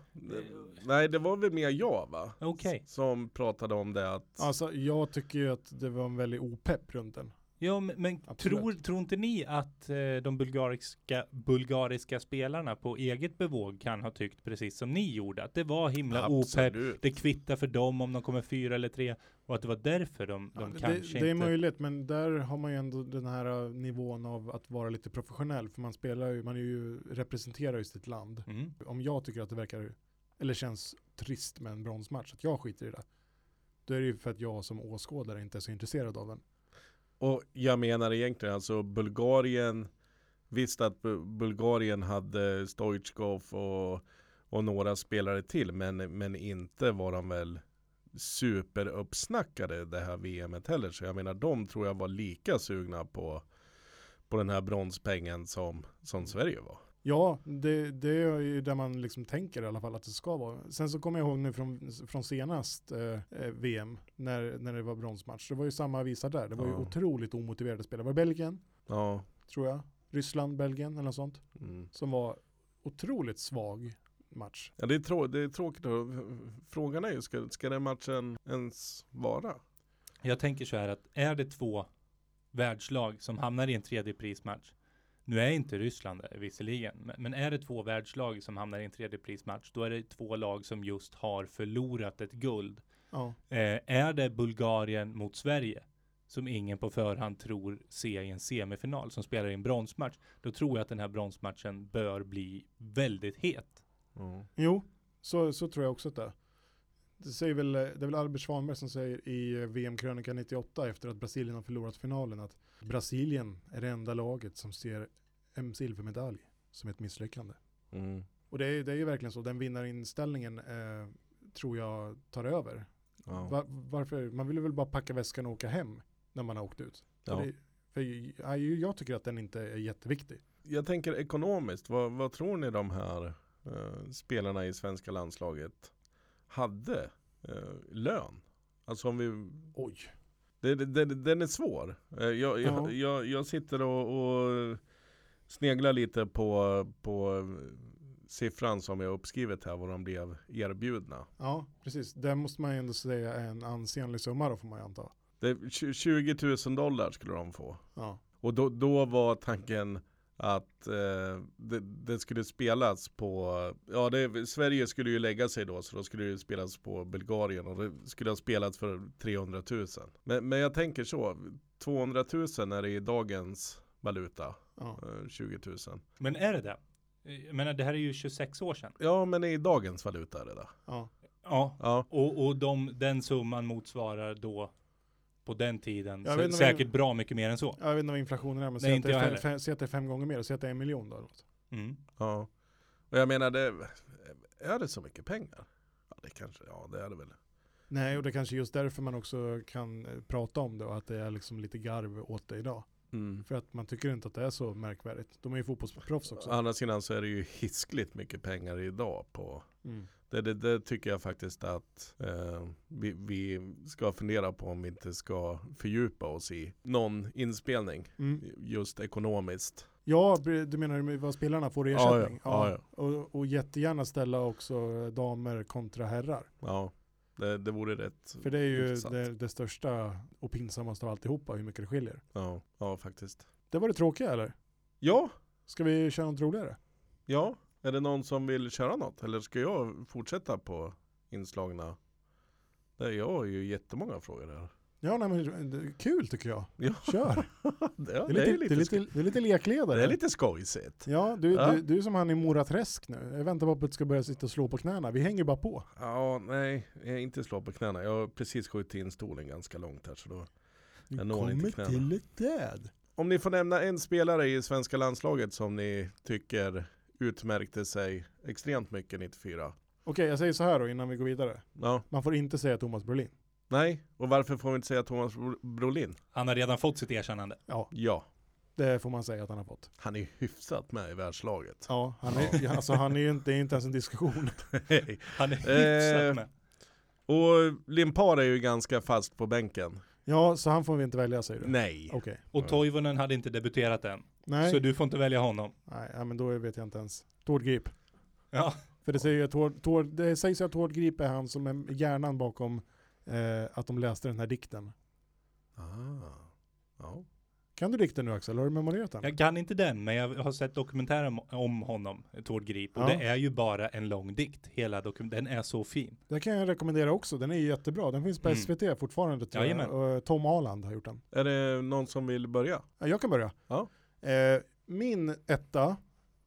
nej det var väl mer jag va?
Okej.
S- Som pratade om det att
Alltså jag tycker ju att det var en väldigt opepp runt den.
Ja, men, men tror, tror inte ni att eh, de bulgariska, bulgariska spelarna på eget bevåg kan ha tyckt precis som ni gjorde? Att det var himla opepp, det kvittar för dem om de kommer fyra eller tre och att det var därför de, de
Ja, det,
kanske
det är
inte...
möjligt, men där har man ju ändå den här uh, nivån av att vara lite professionell. För man spelar ju, man är ju, representerar ju sitt land.
Mm.
Om jag tycker att det verkar, eller känns trist med en bronsmatch, att jag skiter i det. Då är det ju för att jag som åskådare inte är så intresserad av den.
Och jag menar egentligen alltså Bulgarien Visst att Bulgarien hade Stoichkov och, och några spelare till men, men inte var de väl superuppsnackade det här VMet heller. Så jag menar de tror jag var lika sugna på, på den här bronspengen som, som Sverige var.
Ja, det, det är ju där man liksom tänker i alla fall att det ska vara. Sen så kommer jag ihåg nu från, från senast eh, eh VM när, när det var bronsmatch. Det var ju samma visa där. Det var ju
Ja.
otroligt omotiverade spelare. Det var Belgien,
Ja.
tror jag. Ryssland, Belgien eller något sånt.
Mm.
Som var otroligt svag match.
Ja, det, är trå- det är tråkigt. Frågan är ju, ska, ska den matchen ens vara?
Jag tänker så här att är det två världslag som hamnar i en tredje prismatch. Nu är inte Ryssland där visserligen, men, är det två världslag som hamnar i en tredje prismatch, då är det två lag som just har förlorat ett guld.
Ja,
Eh, är det Bulgarien mot Sverige, som ingen på förhand tror se i en semifinal, som spelar i en bronsmatch, då tror jag att den här bronsmatchen bör bli väldigt het.
Mm.
jo, så, så tror jag också att det är. Det, säger väl, det är väl Albert Svanberg som säger i eh, VM-krönika 98 efter att Brasilien har förlorat finalen att Brasilien är det enda laget som ser en silvermedalj som ett misslyckande.
Mm.
Och det är, det är ju verkligen så, den vinnarinställningen eh, tror jag tar över.
Ja.
Va, varför? Man vill väl bara packa väskan och åka hem när man har åkt ut.
Ja.
För det, för jag, jag tycker att den inte är jätteviktig.
Jag tänker ekonomiskt, vad, vad tror ni de här eh, spelarna i svenska landslaget hade eh, lön? Alltså om vi
Oj.
Det, det, den är svår. Eh, Jag,
Ja.
jag, jag, jag sitter och, och sneglar lite på, på siffran som jag uppskrivit här, vad de blev erbjudna.
Ja, precis. Det måste man ju ändå säga är en ansenlig summa då får man ju anta.
Det, är tj- 20 000 dollar skulle de få.
Ja,
Och då, då var tanken att eh, det, det skulle spelas på, ja det, Sverige skulle ju lägga sig då så då skulle det spelas på Bulgarien och det skulle ha spelats för 300 000. Men, men jag tänker så, 200 000 är det i dagens valuta,
ja.
eh, 20 000.
Men är det det? Jag menar, det här är ju 26 år sedan.
Ja men i dagens valuta är det det.
ja.
Ja,
Ja,
och, och de, den summan motsvarar då på den tiden
Jag
sä-
vet inte
säkert
vad-
bra mycket mer än så.
Jag vet inte vad inflationen är, men säg att, att det är fem gånger mer, säg att det är en miljon då.
Mm.
ja. Och jag menar det, är det så mycket pengar? Ja det kanske, ja det är det väl.
Nej, och det är kanske just därför man också kan eh, prata om det och att det är liksom lite garv åt det idag.
Mm.
För att man tycker inte att det är så märkvärdigt. De är ju fotbollsproffs också.
Å andra sidan så är det ju hiskligt mycket pengar idag på
Mm.
Det, det, det tycker jag faktiskt att eh, vi, vi ska fundera på om vi inte ska fördjupa oss i någon inspelning.
Mm.
Just ekonomiskt.
Ja, du menar vad spelarna får i
Ja,
ersättning?
ja, ja,
Och, och jättegärna ställa också damer kontra herrar.
Ja, det, det vore rätt
För det är ju det, det största och pinsammaste av alltihopa, hur mycket det skiljer.
Ja, ja, faktiskt.
Det var det tråkiga eller?
Ja,
Ska vi köra något roligare?
ja. Är det någon som vill köra något? Eller ska jag fortsätta på inslagna? Jag har ju jättemånga frågor här.
Ja, nej, men kul tycker jag.
Ja,
Kör!
det,
Det är
det är
lite, det är
lite,
det är lite lekledare.
det är lite skojsigt.
Ja, du,
Ja.
Du, du är som han i Mora Träsk nu. Jag väntar bara på att du ska börja sitta och slå på knäna. Vi hänger bara på.
Ja, nej, jag är inte slå på knäna. Jag har precis skjutit in stolen ganska långt här så då
Du
Jag når inte knäna.
ett död.
Om ni får nämna en spelare i svenska landslaget som ni tycker utmärkte sig extremt mycket 94.
Okej, jag säger så här då innan vi går vidare.
Ja,
Man får inte säga Thomas Brolin.
nej. Och varför får vi inte säga Thomas Bro- Brolin?
Han har redan fått sitt erkännande.
Ja,
Ja,
det får man säga att han har fått.
han är hyfsat med i världslaget.
Ja, han är, alltså han är ju inte, det är inte ens en diskussion.
Han är hyfsat
Eh,
med.
och Limpar är ju ganska fast på bänken.
Ja, så han får vi inte välja säger du?
Nej.
Okej.
Och Toivonen hade inte debuterat än.
Nej.
Så du får inte välja honom.
Nej, ja, men då vet jag inte ens. Tord Grip.
Ja,
För det, säger ju att Tord, Tord, det sägs ju att Tord Grip är han som är hjärnan bakom eh, att de läste den här dikten.
Ah. Ja.
Kan du dikten nu Axel? Har du memorerat den?
jag kan inte den, men jag har sett dokumentärer om, om honom, Tord Grip. Och
Ja.
det är ju bara en lång dikt. Hela dokumentären, den är så fin.
Den kan jag rekommendera också. Den är jättebra. Den finns på
Mm.
SVT fortfarande tror jag.
Jajamän.
Och eh, Tom Aland har gjort den.
Är det någon som vill börja?
Ja, jag kan börja.
Ja.
Eh, min etta,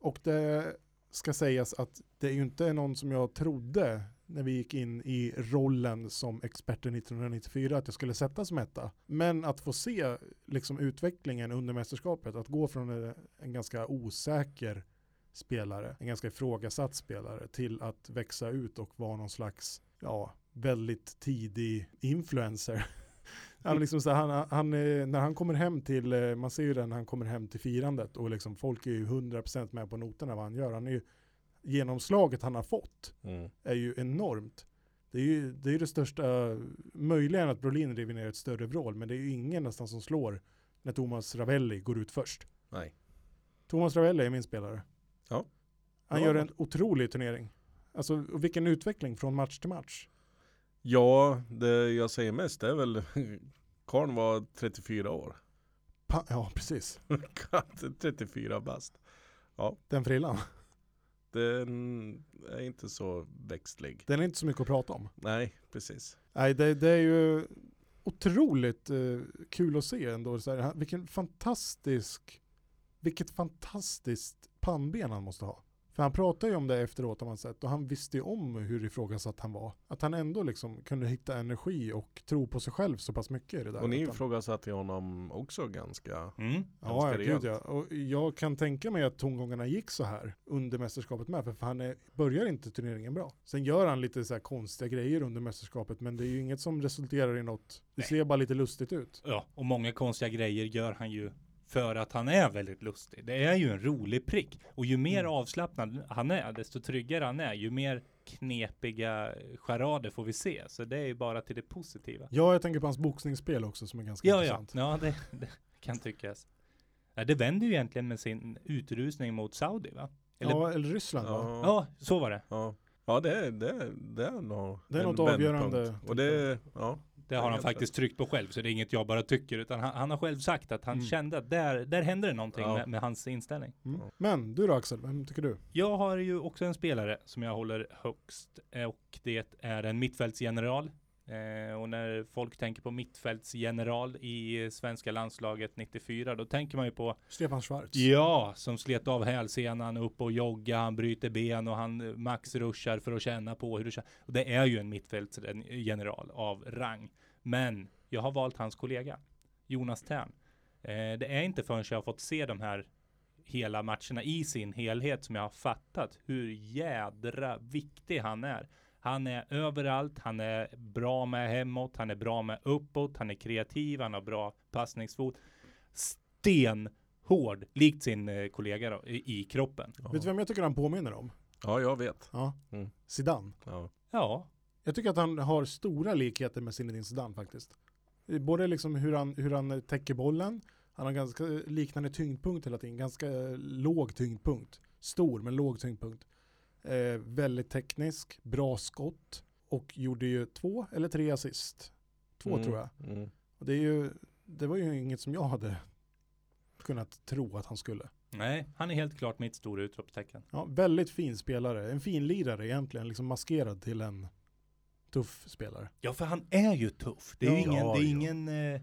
och det ska sägas att det är ju inte någon som jag trodde när vi gick in i rollen som experter 1994 att jag skulle sätta som etta. Men att få se liksom utvecklingen under mästerskapet, att gå från en, en ganska osäker spelare, en ganska ifrågasatt spelare till att växa ut och vara någon slags, ja, väldigt tidig influencer. Han liksom så här, han, han, eh, när han kommer hem till, eh, man ser ju den när han kommer hem till firandet och liksom folk är ju 100% med på noterna vad han gör. Han är ju, genomslaget han har fått
Mm.
är ju enormt. Det är ju det, är det största, möjligen att Brolin river ner ett större vrål, men det är ju ingen nästan som slår när Thomas Ravelli går ut först.
Nej.
Thomas Ravelli är min spelare.
Ja.
Han
Bra
gör en otrolig turnering. Alltså vilken utveckling från match till match.
Ja, det jag säger mest är väl Karn var 34 år.
Pa- ja, precis.
34 bast.
Den frillan.
Den är inte så växtlig.
Den är inte så mycket att prata om.
Nej, precis.
Nej, det, det är ju otroligt eh, kul att se ändå. Så här, vilken fantastisk, vilket fantastiskt pannben han måste ha. För han pratade ju om det efteråt har man sett och han visste ju om hur ifrågasatt han var. Att han ändå liksom kunde hitta energi och tro på sig själv så pass mycket i det där.
Och ni ifrågasatte honom också ganska
Mm.
Ja,
ganska
ja, gud
rejält.
ja. Och jag kan tänka mig att tongångarna gick så här under mästerskapet med. För han är, börjar inte turneringen bra. Sen gör han lite så här konstiga grejer under mästerskapet. Men det är ju inget som resulterar i något. Det
Nej.
ser bara lite lustigt ut.
Ja, och många konstiga grejer gör han ju för att han är väldigt lustig. Det är ju en rolig prick. Och ju mer
Mm.
avslappnad han är, desto tryggare han är, ju mer knepiga charader får vi se. Så det är ju bara till det positiva.
Ja, jag tänker på hans boxningsspel också som är ganska
Ja, ja,
intressant.
ja det, det kan tyckas. Ja, det vänder ju egentligen med sin utrusning mot Saudi va? Eller, ja.
Ja, eller Ryssland va?
Ja,
så var det.
ja. ja det, är- det, är- det är nog
Det är något avgörande,
Och det, ja.
Det har han faktiskt tryckt på själv, så det är inget jag bara tycker, utan han, han har själv sagt att han
Mm.
kände att där, där hände det någonting
Ja.
med, med hans inställning.
Mm. Men du då Axel, vem tycker du?
Jag har ju också en spelare som jag håller högst och det är en mittfältsgeneral. Eh, och när folk tänker på mittfältsgeneral i svenska landslaget 94, då tänker man ju på
Stefan Schwarz.
Ja, som slet av hälsenan upp och jogga, han bryter ben och han eh, max ruschar för att känna på hur det känns. Och det är ju en mittfältsgeneral av rang. Men jag har valt hans kollega, Jonas Tern. Eh, det är inte förrän jag har fått se de här hela matcherna i sin helhet som jag har fattat hur jädra viktig han är. Han är överallt, han är bra med hemåt, han är bra med uppåt, han är kreativ, han har bra passningsfot. Stenhård, likt sin eh, kollega då, i, i kroppen.
Ja.
Vet du vem jag tycker han påminner om?
ja, jag vet.
Ja.
Mm.
Zidane.
Ja.
Ja,
Jag tycker att han har stora likheter med Zinedine Zidane faktiskt. Både liksom hur han, hur han täcker bollen, han har ganska liknande tyngdpunkt hela tiden, ganska låg tyngdpunkt. Stor men låg tyngdpunkt. Eh, väldigt teknisk, bra skott och gjorde ju två eller tre assist. Två
Mm,
tror jag.
Mm.
Och det, är ju, det var ju inget som jag hade kunnat tro att han skulle.
nej, han är helt klart mitt stora utropstecken.
Ja, väldigt fin spelare, en fin lirare egentligen, liksom maskerad till en tuff spelare.
Ja, för han är ju tuff. Det är
Ja,
ingen, det är
ja.
ingen eh,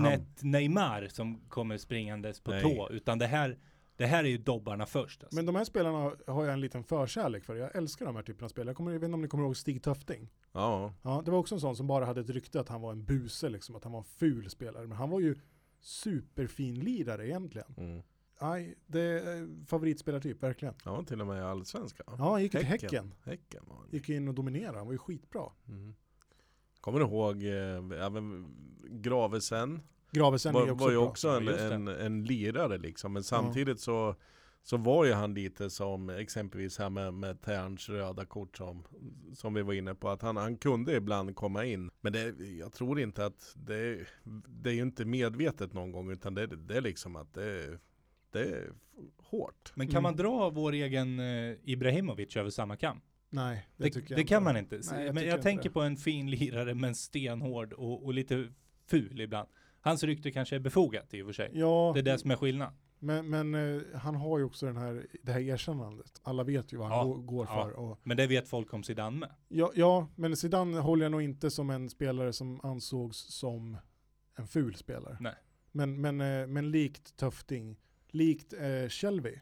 Nej,
Neymar som kommer springandes på
Nej.
tå, utan det här, det här är ju dobbarna först. Alltså.
Men de här spelarna har jag en liten förkärlek för. Jag älskar de här typerna av spel. Jag, kommer, jag vet inte om ni kommer ihåg Stig Töfting.
Ja,
Ja, det var också en sån som bara hade ett rykte att han var en buse, liksom, att han var en ful spelare. Men han var ju superfin lirare egentligen.
mm.
Nej, det är favoritspelartyp, verkligen.
ja, till och med i allsvenskan.
Ja, han gick till
Häcken.
Häcken.
Häcken var han.
Gick in och dominerade, han var ju skitbra.
Mm. Kommer du ihåg eh, även Gravesen?
Gravesen
var, var ju också en, en, en lirare liksom. Men samtidigt så, så var ju han lite som exempelvis här med, med Terns röda kort som, som vi var inne på. Att han, han kunde ibland komma in. Men det, jag tror inte att det, det är ju inte medvetet någon gång. Utan det, det är liksom att det, det är hårt.
Men kan
Mm.
man dra vår egen eh, Ibrahimovic över samma kam?
Nej, det,
Det,
tycker jag
det
inte.
kan man inte.
Nej,
men
tycker
jag
inte
tänker på en fin lirare men stenhård och, och lite ful ibland. Hans rykte kanske är befogat i och för sig.
Ja,
Det är det som är skillnad.
men, men eh, han har ju också den här, det här erkännandet. Alla vet ju vad han
Ja,
går,
ja.
för. Och,
Men det vet folk om Zidane med.
ja, ja, men Zidane håller jag nog inte som en spelare som ansågs som en ful spelare.
Nej.
Men, men, eh, men likt Töfting, likt eh, Shelby,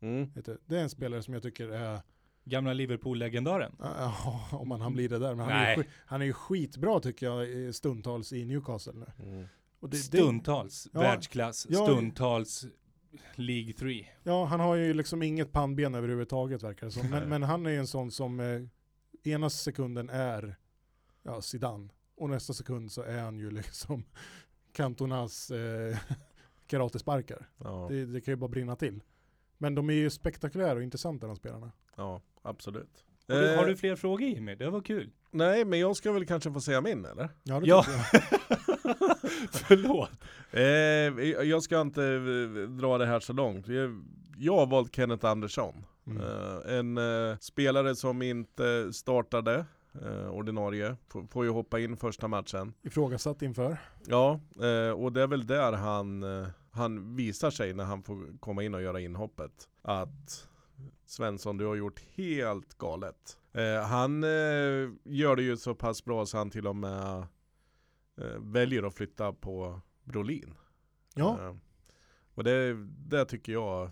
Mm.
du, det är en spelare som jag tycker är,
Gamla Liverpool-legendaren.
ja, om man han blir det där, men han är, ju, han är ju skitbra tycker jag stundtals i Newcastle nu.
Mm.
Och det, det,
Stundtals
Ja.
världsklass,
Ja.
stundtals League 3.
ja, han har ju liksom inget pannben överhuvudtaget verkar det som. Men, men han är ju en sån som eh, ena sekunden är ja, Zidane och nästa sekund så är han ju liksom Cantonas eh, karatesparkar.
Ja,
Det, det kan ju bara brinna till. Men de är ju spektakulära och intressanta de spelarna.
ja absolut.
Har du,
Eh,
har du fler frågor Jimmy? Det var kul.
Nej, men jag ska väl kanske få säga min eller?
Ja, det
Ja.
jag.
Förlåt.
Eh, jag ska inte eh, dra det här så långt. Jag- har valt Kenneth Andersson.
Mm.
Eh, en eh, spelare som inte startade eh, ordinarie, får, får ju hoppa in första matchen.
Ifrågasatt inför.
Ja, eh, och det är väl där han, eh, han visar sig när han får komma in och göra inhoppet. Att Svensson, du har gjort helt galet. Eh, han eh, gör det ju så pass bra så han till och med eh, väljer att flytta på Brolin.
Ja,
Eh, och det, det tycker jag eh,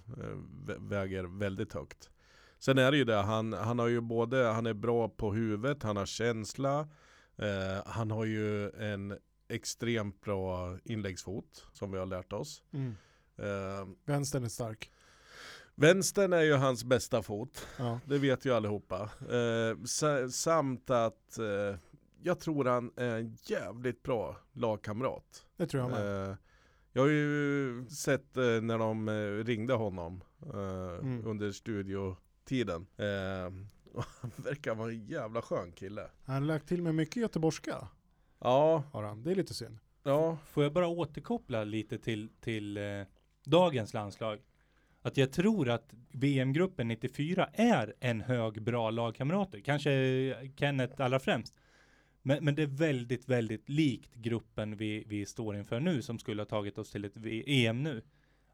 vä- väger väldigt högt. Sen är det ju det, han, han har ju både, han är bra på huvudet, han har känsla, eh, han har ju en extremt bra inläggsfot som vi har lärt oss.
mm. Vänstern är stark.
Vänstern är ju hans bästa fot,
Ja.
det vet ju allihopa. Eh, sa, samt att eh, jag tror han är en jävligt bra lagkamrat.
Det tror jag med.
Eh, jag har ju sett eh, när de eh, ringde honom eh,
Mm.
under studiotiden. Eh, och han verkar vara en jävla skön kille.
Han har lagt till med mycket göteborgska.
Ja,
Har han. Det är lite synd.
ja,
Får jag bara återkoppla lite till, till eh, dagens landslag? Att jag tror att VM-gruppen 94 är en hög bra lagkamrater. Kanske eh, Kenneth allra främst. Men, men det är väldigt, väldigt likt gruppen vi, vi står inför nu som skulle ha tagit oss till ett EM nu.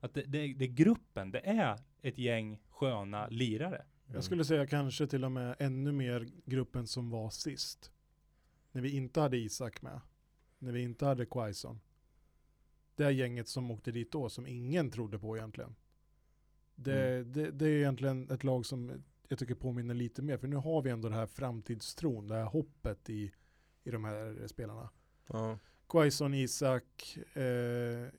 Att det, det, det är gruppen, det är ett gäng sköna lirare.
Jag skulle säga kanske till och med ännu mer gruppen som var sist. När vi inte hade Isak med. När vi inte hade Quaison. Det är gänget som åkte dit då som ingen trodde på egentligen. Det, det, det är egentligen ett lag som jag tycker påminner lite mer. För nu har vi ändå det här framtidstron, det här hoppet i, i de här spelarna.
ja.
Quaison, Isak, eh,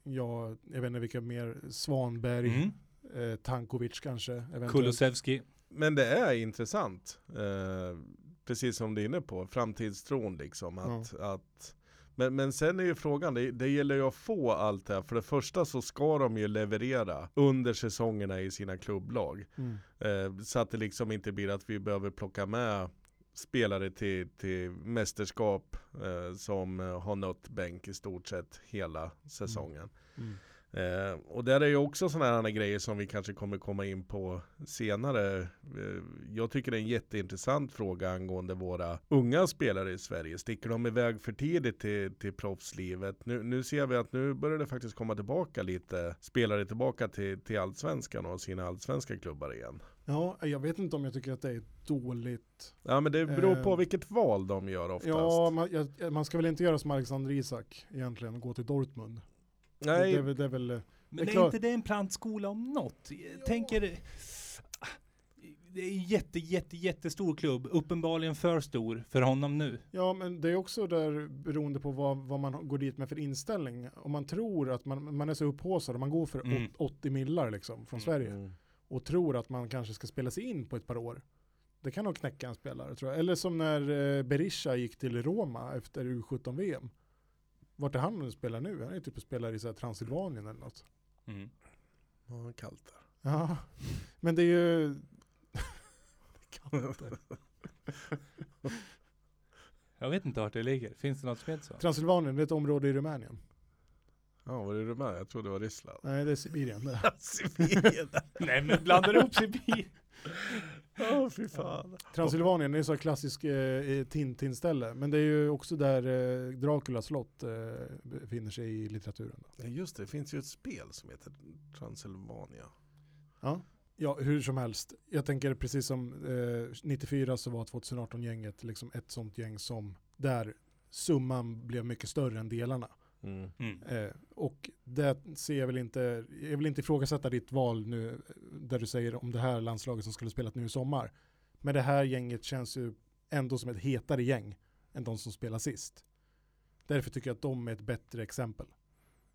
ja, jag vet inte vilka mer, Svanberg,
Mm.
eh, Tankovic kanske. Eventuellt.
Kulusevski.
Men det är intressant. Eh, precis som du är inne på, framtidstron liksom. Att, att, men, men sen är ju frågan, det, det gäller ju att få allt det här. För det första så ska de ju leverera under säsongerna i sina klubblag.
Mm.
Eh, så att det liksom inte blir att vi behöver plocka med spelare till, till mästerskap eh, som har nött bänk i stort sett hela säsongen.
Mm.
Eh, och där är ju också sådana här grejer som vi kanske kommer komma in på senare. Eh, jag tycker det är en jätteintressant fråga angående våra unga spelare i Sverige. Sticker de iväg för tidigt till, till proffslivet? Nu, nu ser vi att nu börjar det faktiskt komma tillbaka lite spelare tillbaka till, till allsvenskan och sina allsvenska klubbar igen.
Ja, jag vet inte om jag tycker att det är dåligt.
Ja men det beror på
Eh,
vilket val de gör oftast.
Ja, man, jag, man ska väl inte göra som Alexander Isak egentligen och gå till Dortmund.
Nej,
Det, det, är väl- det är väl, eh,
Men
Det är
är,
klart.
inte det en plantskola om något? Jag tänker, det är en jätte, jätte, jättestor klubb. Uppenbarligen för stor för honom nu.
ja men det är också där beroende på vad, vad man går dit med för inställning. Om man tror att man, man är så upphaussad och man går för
Mm.
åt- 80 millar liksom från
Mm.
Sverige
Mm.
och tror att man kanske ska spela sig in på ett par år. Det kan nog knäcka en spelare tror jag. Eller som när eh, Berisha gick till Roma efter U17-VM. Vart är han nu spelar nu? Han är typ och spelar i så här Transylvanien eller något.
Mm.
Ja, kallt där.
Ja, men det är ju... det kan inte.
Jag vet inte vart det ligger. Finns det något som heter så?
Transylvanien, det är ett område i Rumänien.
Ja, var det Rumänien? Jag trodde det var Ryssland.
Nej, det är Sibirien.
Sibirien.
Nej men blandar ihop Sibir.
Ja, fy fan.
Transylvanien är så här klassisk eh, Tintin-ställe. Men det är ju också där eh, Draculas slott eh, befinner sig i litteraturen. Då.
Ja, just det, det finns ju ett spel som heter Transylvania.
Ja. ja, hur som helst. Jag tänker precis som eh, 94 så var 2018-gänget liksom ett sånt gäng som där summan blev mycket större än delarna.
Mm.
Eh, och det ser jag väl inte, jag vill inte ifrågasätta ditt val nu där du säger om det här landslaget som skulle spelat nu i sommar. Men det här gänget känns ju ändå som ett hetare gäng än de som spelar sist. Därför tycker jag att de är ett bättre exempel.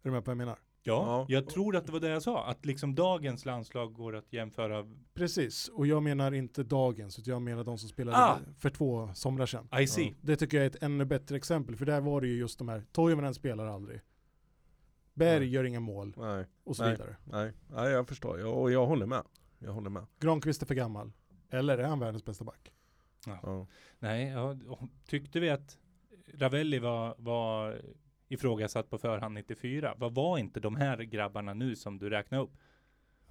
Är du med på vad jag menar?
Ja,
Ja.
jag tror att det var det jag sa. Att liksom dagens landslag går att jämföra.
Precis, och jag menar inte dagens, utan jag menar de som spelade
Ah!
för två somrar sedan.
I see.
Det tycker jag är ett ännu bättre exempel, för där var det ju just de här, Toivonen spelar aldrig. Berg
Nej.
gör inga mål,
Nej,
och så
Nej.
vidare.
nej, nej jag förstår. Jag, och jag håller med. Jag håller med.
Granqvist är för gammal. Eller är han världens bästa back?
Ja.
Nej, ja, tyckte vi att Ravelli var, var ifrågasatt på förhand 94? Vad var inte de här grabbarna nu som du räknade upp?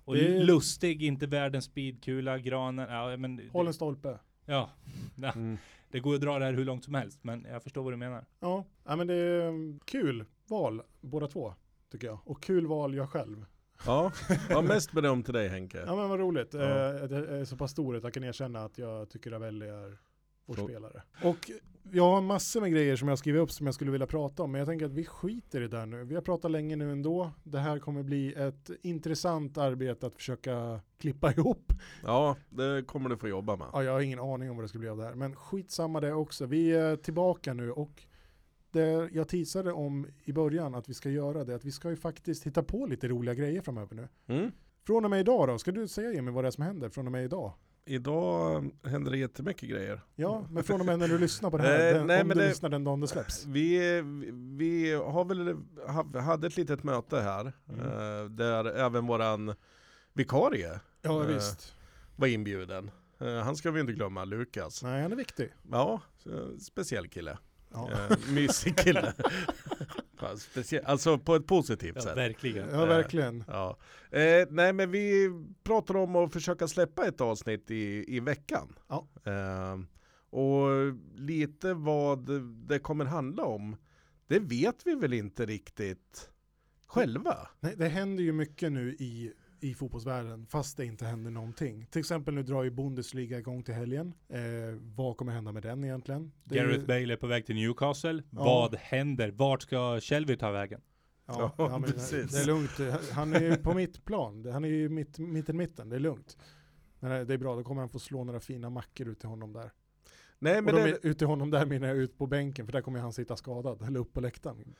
Och
Det-
lustig, inte världens speedkula, granen, ja men
Håll en stolpe.
Ja, ja,
Mm.
det går att dra det här hur långt som helst, men jag förstår vad du menar.
Ja, ja men det är mm, kul val båda två, tycker jag. Och kul val jag själv.
Ja, ja, mest beröm till dig Henke.
Ja men vad roligt.
Ja.
Eh, det är så pass stor att jag kan erkänna att jag tycker Ravelli är vår
Så-
spelare. Och jag har massor med grejer som jag skrivit upp som jag skulle vilja prata om, men jag tänker att vi skiter i det där nu. Vi har pratat länge nu ändå. Det här kommer bli ett intressant arbete att försöka klippa ihop.
Ja, det kommer du få jobba med.
Ja, jag har ingen aning om vad det ska bli av det här, men skitsamma det också. Vi är tillbaka nu och det jag teasade om i början att vi ska göra det, att vi ska ju faktiskt hitta på lite roliga grejer framöver nu.
Mm.
Från och med idag då, ska du säga Jimmy vad det är som händer från och med idag?
Idag händer det jättemycket grejer.
Ja, men från och med när du lyssnar på det här,
Eh,
den,
nej,
om du
det-
lyssnar den dagen det släpps.
Vi, vi har väl ha- hade ett litet möte här
Mm.
eh, där även våran vikarie
Ja,
eh,
visst.
var inbjuden. Han ska vi inte glömma, Lukas.
Nej, han är viktig.
Ja, speciell kille.
Ja,
mysig kille. Alltså på ett positivt
Ja,
sätt.
verkligen.
ja verkligen.
Ja. Eh, nej men vi pratar om att försöka släppa ett avsnitt i, i veckan.
Ja.
Eh, och lite vad det kommer handla om, det vet vi väl inte riktigt själva.
Nej, det händer ju mycket nu i, i fotbollsvärlden, fast det inte händer någonting. Till exempel nu drar ju Bundesliga igång till helgen. Eh, vad kommer hända med den egentligen? Det är ju-
Gareth Bale är på väg till Newcastle. Vad händer? Vart ska Shelby ta vägen?
Ja,
Ja,
ja, men
precis.
det är lugnt. Han är ju på mitt plan. Han är ju mitt, mitten, mitten. Det är lugnt. Men det är bra, då kommer han få slå några fina mackor ut till honom där.
Nej
Och
men,
de
det,
ut till honom där menar jag ut på bänken, för där kommer han sitta skadad, eller upp på läktaren.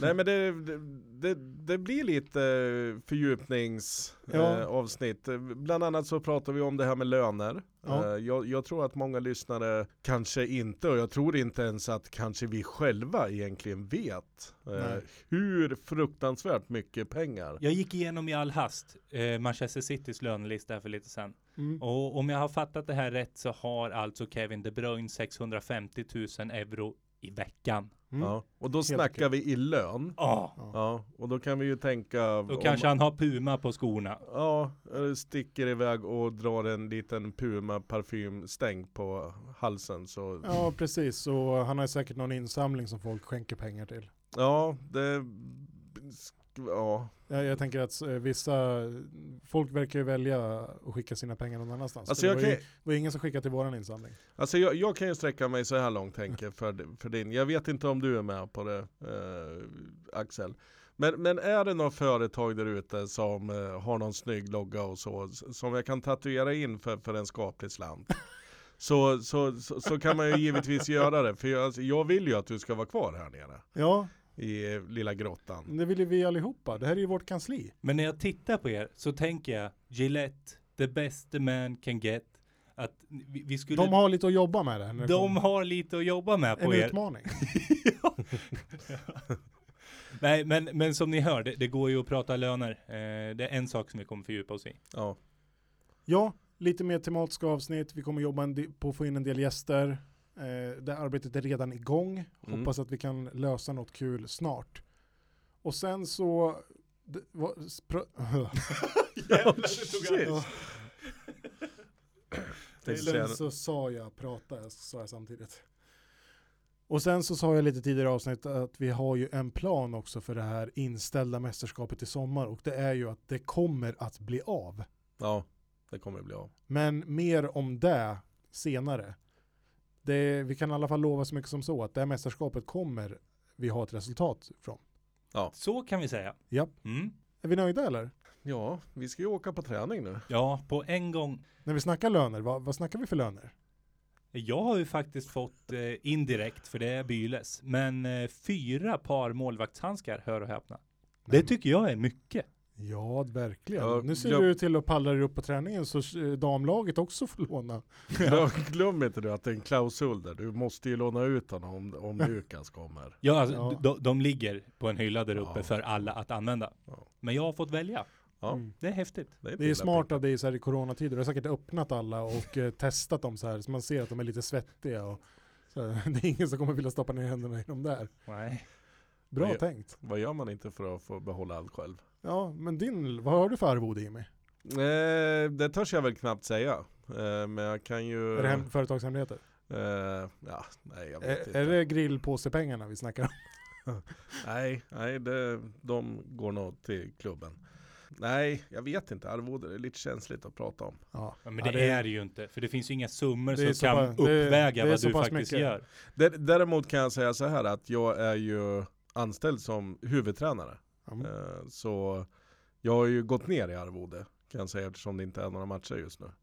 Nej, men det, det, det blir lite fördjupningsavsnitt.
Ja.
Eh. Bland annat så pratar vi om det här med löner.
Ja.
Eh, jag, jag tror att många lyssnare kanske inte, och jag tror inte ens att kanske vi själva egentligen vet eh,
Nej.
hur fruktansvärt mycket pengar.
Jag gick igenom i all hast eh, Manchester Citys lönelista här för lite sedan.
Mm.
Och om jag har fattat det här rätt så har alltså Kevin De Bruyne 650 000 euro i veckan.
Mm.
Ja. Och då snackar vi i lön.
Ja,
Ja.
Och då kan vi ju tänka
då kanske han har Puma på skorna.
Ja, sticker iväg och drar en liten Puma parfymstäng på halsen så
ja, precis. Och han har säkert någon insamling som folk skänker pengar till.
Ja, det Ja,
Jag, jag tänker att eh, vissa, folk verkar ju välja att skicka sina pengar någon annanstans.
alltså
det var,
kan,
ju, var ingen som skickade till våran insamling.
alltså jag, jag kan ju sträcka mig så här långt Henke för, för din. Jag vet inte om du är med på det eh, Axel. Men, men är det något företag där ute som eh, har någon snygg logga och så som jag kan tatuera in för, för en skaplig slant? Så, så, så, så kan man ju givetvis göra det. För jag, alltså, jag vill ju att du ska vara kvar här nere.
Ja,
i lilla grottan.
det vill ju vi allihopa. Det här är ju vårt kansli.
Men när jag tittar på er så tänker jag Gillette, the best the man can get. Att vi, vi skulle...
De har lite att jobba med det
de
kommer.
har lite att jobba med
en
på er.
utmaning.
Ja. Nej, men, men som ni hör, det, det går ju att prata löner. Eh, det är en sak som vi kommer fördjupa oss i.
Ja.
Ja, lite mer tematiska avsnitt. Vi kommer jobba en på att få in en del gäster. Eh, det arbetet är redan igång.
Mm.
Hoppas att vi kan lösa något kul snart. Och sen så... Det, vad, spr-
Shit.
Ja.
Tänkte säga-
Sen så sa jag prata, sa jag samtidigt. Och sen så sa jag lite tidigare i avsnitt att vi har ju en plan också för det här inställda mästerskapet i sommar och det är ju att det kommer att bli av.
Ja, det kommer bli av.
Men mer om det senare. Det, vi kan i alla fall lova så mycket som så att det här mästerskapet kommer vi ha ett resultat från.
Så kan vi säga.
Ja.
Mm.
Är vi nöjda eller?
Ja, vi ska ju åka på träning nu.
Ja, på en gång.
När vi snackar löner, vad, vad snackar vi för löner?
Jag har ju faktiskt fått eh, indirekt, för det är Byles, men eh, fyra par målvaktshandskar, hör och häpna. Det tycker jag är mycket.
Ja, verkligen.
Ja,
nu ser
glöm-
du till att palla dig upp på träningen så eh, damlaget också får låna.
Ja, glöm inte du att det är en klausul där. Du måste ju låna ut honom om, om Lukas kommer.
Ja, alltså,
Ja.
De, de ligger på en hylla där uppe
Ja.
för alla att använda.
Ja.
Men jag har fått välja.
Ja,
Mm.
Det är häftigt.
det är,
Det är smart av dig så här i coronatider. Du har säkert öppnat alla och eh, testat dem så här så man ser att de är lite svettiga. Och, så här, det är ingen som kommer vilja stoppa ner händerna i dem där.
Nej.
Bra
Nej.
tänkt.
Vad gör man inte för att få behålla allt själv?
Ja, men din, vad har du för arvode Jimmy?
Eh, det törs jag väl knappt säga. Eh, men jag kan ju...
Är det hem, företagshemligheter?
eh, ja, nej jag vet
Är,
inte.
är det grillpåsepengarna vi snackar om?
Nej, nej det, de går nog till klubben. Nej, jag vet inte. Arvode är lite känsligt att prata om.
Ja.
Ja, men
Ja,
det, är det ju inte. För det finns ju inga summor
Det är
som
så
kan
pass- det-
uppväga
det är
vad
så
du
pass
faktiskt
mycket.
gör.
Dä- Däremot kan jag säga så här att jag är ju anställd som huvudtränare.
Mm.
Eh, Så jag har ju gått ner i arvode kan jag säga eftersom det inte är några matcher just nu.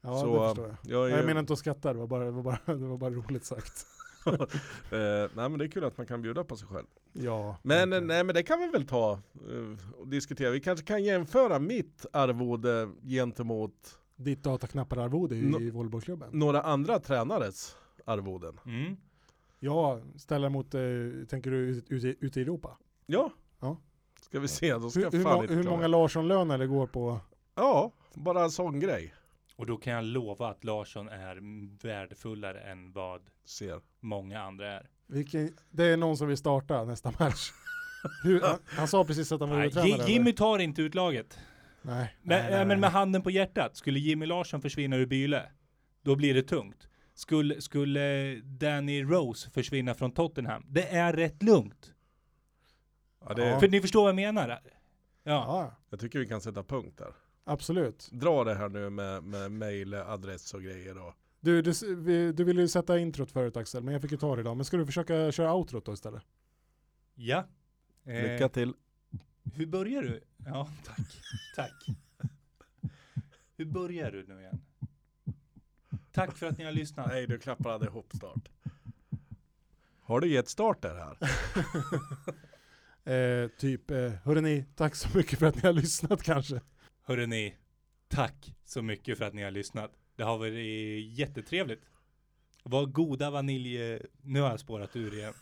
Ja,
så,
det förstår jag.
Jag, är
Jag menar inte att skratta, det var bara, det var bara, det var bara roligt sagt.
eh, nej men det är kul att man kan bjuda på sig själv.
Ja.
Men, nej, men det kan vi väl ta eh, och diskutera. Vi kanske kan jämföra mitt arvode gentemot
Ditt dataknappar-arvode i,
Nå-
i volleybollklubben.
några andra tränares arvoden.
Mm.
Ja, ställa mot, eh, tänker du ut- ute ute i Europa?
Ja.
Ja.
Ska vi se, då ska
Hur,
jag
hur,
fan
må,
inte
hur
klara.
många Larsson-löner det går på?
Ja, bara en sån grej.
Och då kan jag lova att Larsson är värdefullare än vad
Ser.
många andra är.
Vilken, det är någon som vill starta nästa match. Hur, han, han sa precis att han var huvudtränare.
Ji- Jimmy tar inte ut laget.
Nej.
Men,
nej, nej,
men med
nej.
handen på hjärtat, skulle Jimmy Larsson försvinna ur Byle, då blir det tungt. Skulle, skulle Danny Rose försvinna från Tottenham, det är rätt lugnt.
Ja, det.
För ni förstår vad jag menar? Ja.
Ja,
Jag tycker vi kan sätta punkt där.
absolut.
Dra det här nu med, med mail, adress och grejer då.
Du, du, du ville ju sätta introt förut Axel, men jag fick ju ta det idag. Men ska du försöka köra outrot då istället?
ja. Eh,
Lycka till.
Hur börjar du? Ja, tack. Tack. Hur börjar du nu igen? Tack för att ni har lyssnat.
Nej, du klappar aldrig ihop start. Har du gett start där här?
Eh, typ, eh, hörrni, tack så mycket för att ni har lyssnat kanske.
Hörrni, tack så mycket för att ni har lyssnat. Det har varit jättetrevligt. Vad goda vanilj... Nu har jag spårat ur igen.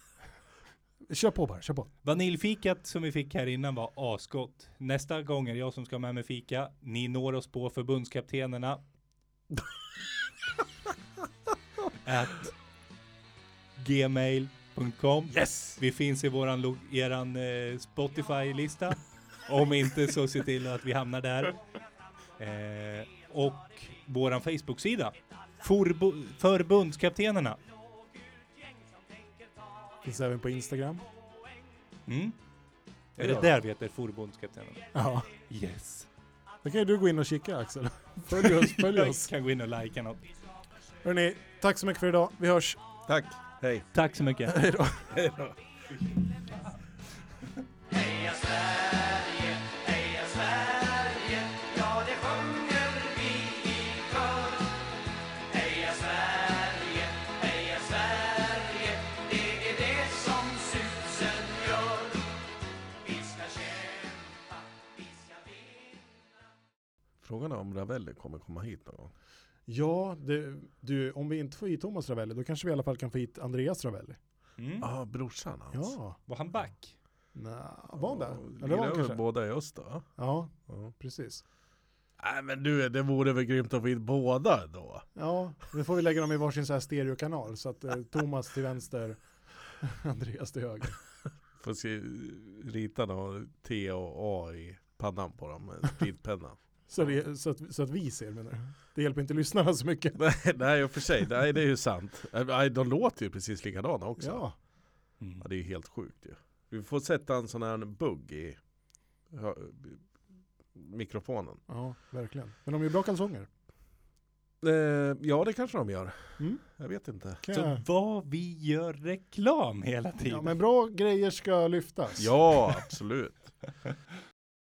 Kör på bara, kör på.
Vaniljfikat som vi fick här innan var asgott. Nästa gång är det jag som ska med mig fika. Ni når oss på förbundskaptenerna. At gmail.com.
Yes!
Vi finns i våran, lo- eran eh, Spotify-lista. Om inte så se till att vi hamnar där. Eh, och våran Facebook-sida. Forbo- förbundskaptenerna.
Finns även på Instagram.
Mm. Är det där vi heter förbundskaptenerna?
Ja.
Yes.
Då kan ju du gå in och kika Axel. Följ oss, följ
Jag
oss.
kan gå in och likea något.
Hörrni, tack så mycket för idag. Vi hörs.
Tack, hej.
Tack så mycket.
Hej då.
Hej då.
Heja Sverige, heja Sverige, ja det sjunger vi i kör. Heja Sverige, heja Sverige, det är det som susen gör. Vi ska kämpa, vi ska vinna.
Frågan är om Ravelli kommer komma hit någon gång.
Ja, det, du, om vi inte får hit Thomas Ravelli, då kanske vi i alla fall kan få hit Andreas Ravelli.
Mm.
Ja, ah, brorsan hans.
Ja,
Var han back?
Nja, var han där?
Ja,
Eller var han kanske?
båda i öst då?
Ja,
Ja.
precis.
Nej men du, det vore väl grymt att få hit båda då?
Ja, nu får vi lägga dem i varsin så här stereokanal så att eh, Thomas till vänster, Andreas till höger.
Får se, rita då T och A i pannan på dem med speedpenna.
Så, det, så, att, så att vi ser menar? Det hjälper inte lyssnarna så mycket.
nej, nej, och för sig, nej, det är ju sant. Nej, de låter ju precis likadana också.
Ja,
Mm.
Ja, det är ju helt sjukt ju. Vi får sätta en sån här bugg i mikrofonen.
ja, verkligen. Men de är bra kalsonger.
Eh, ja, det kanske de gör.
Mm.
Jag vet inte.
Kan
Så
jag-
vad vi gör reklam hela tiden.
Ja, men bra grejer ska lyftas.
Ja, absolut.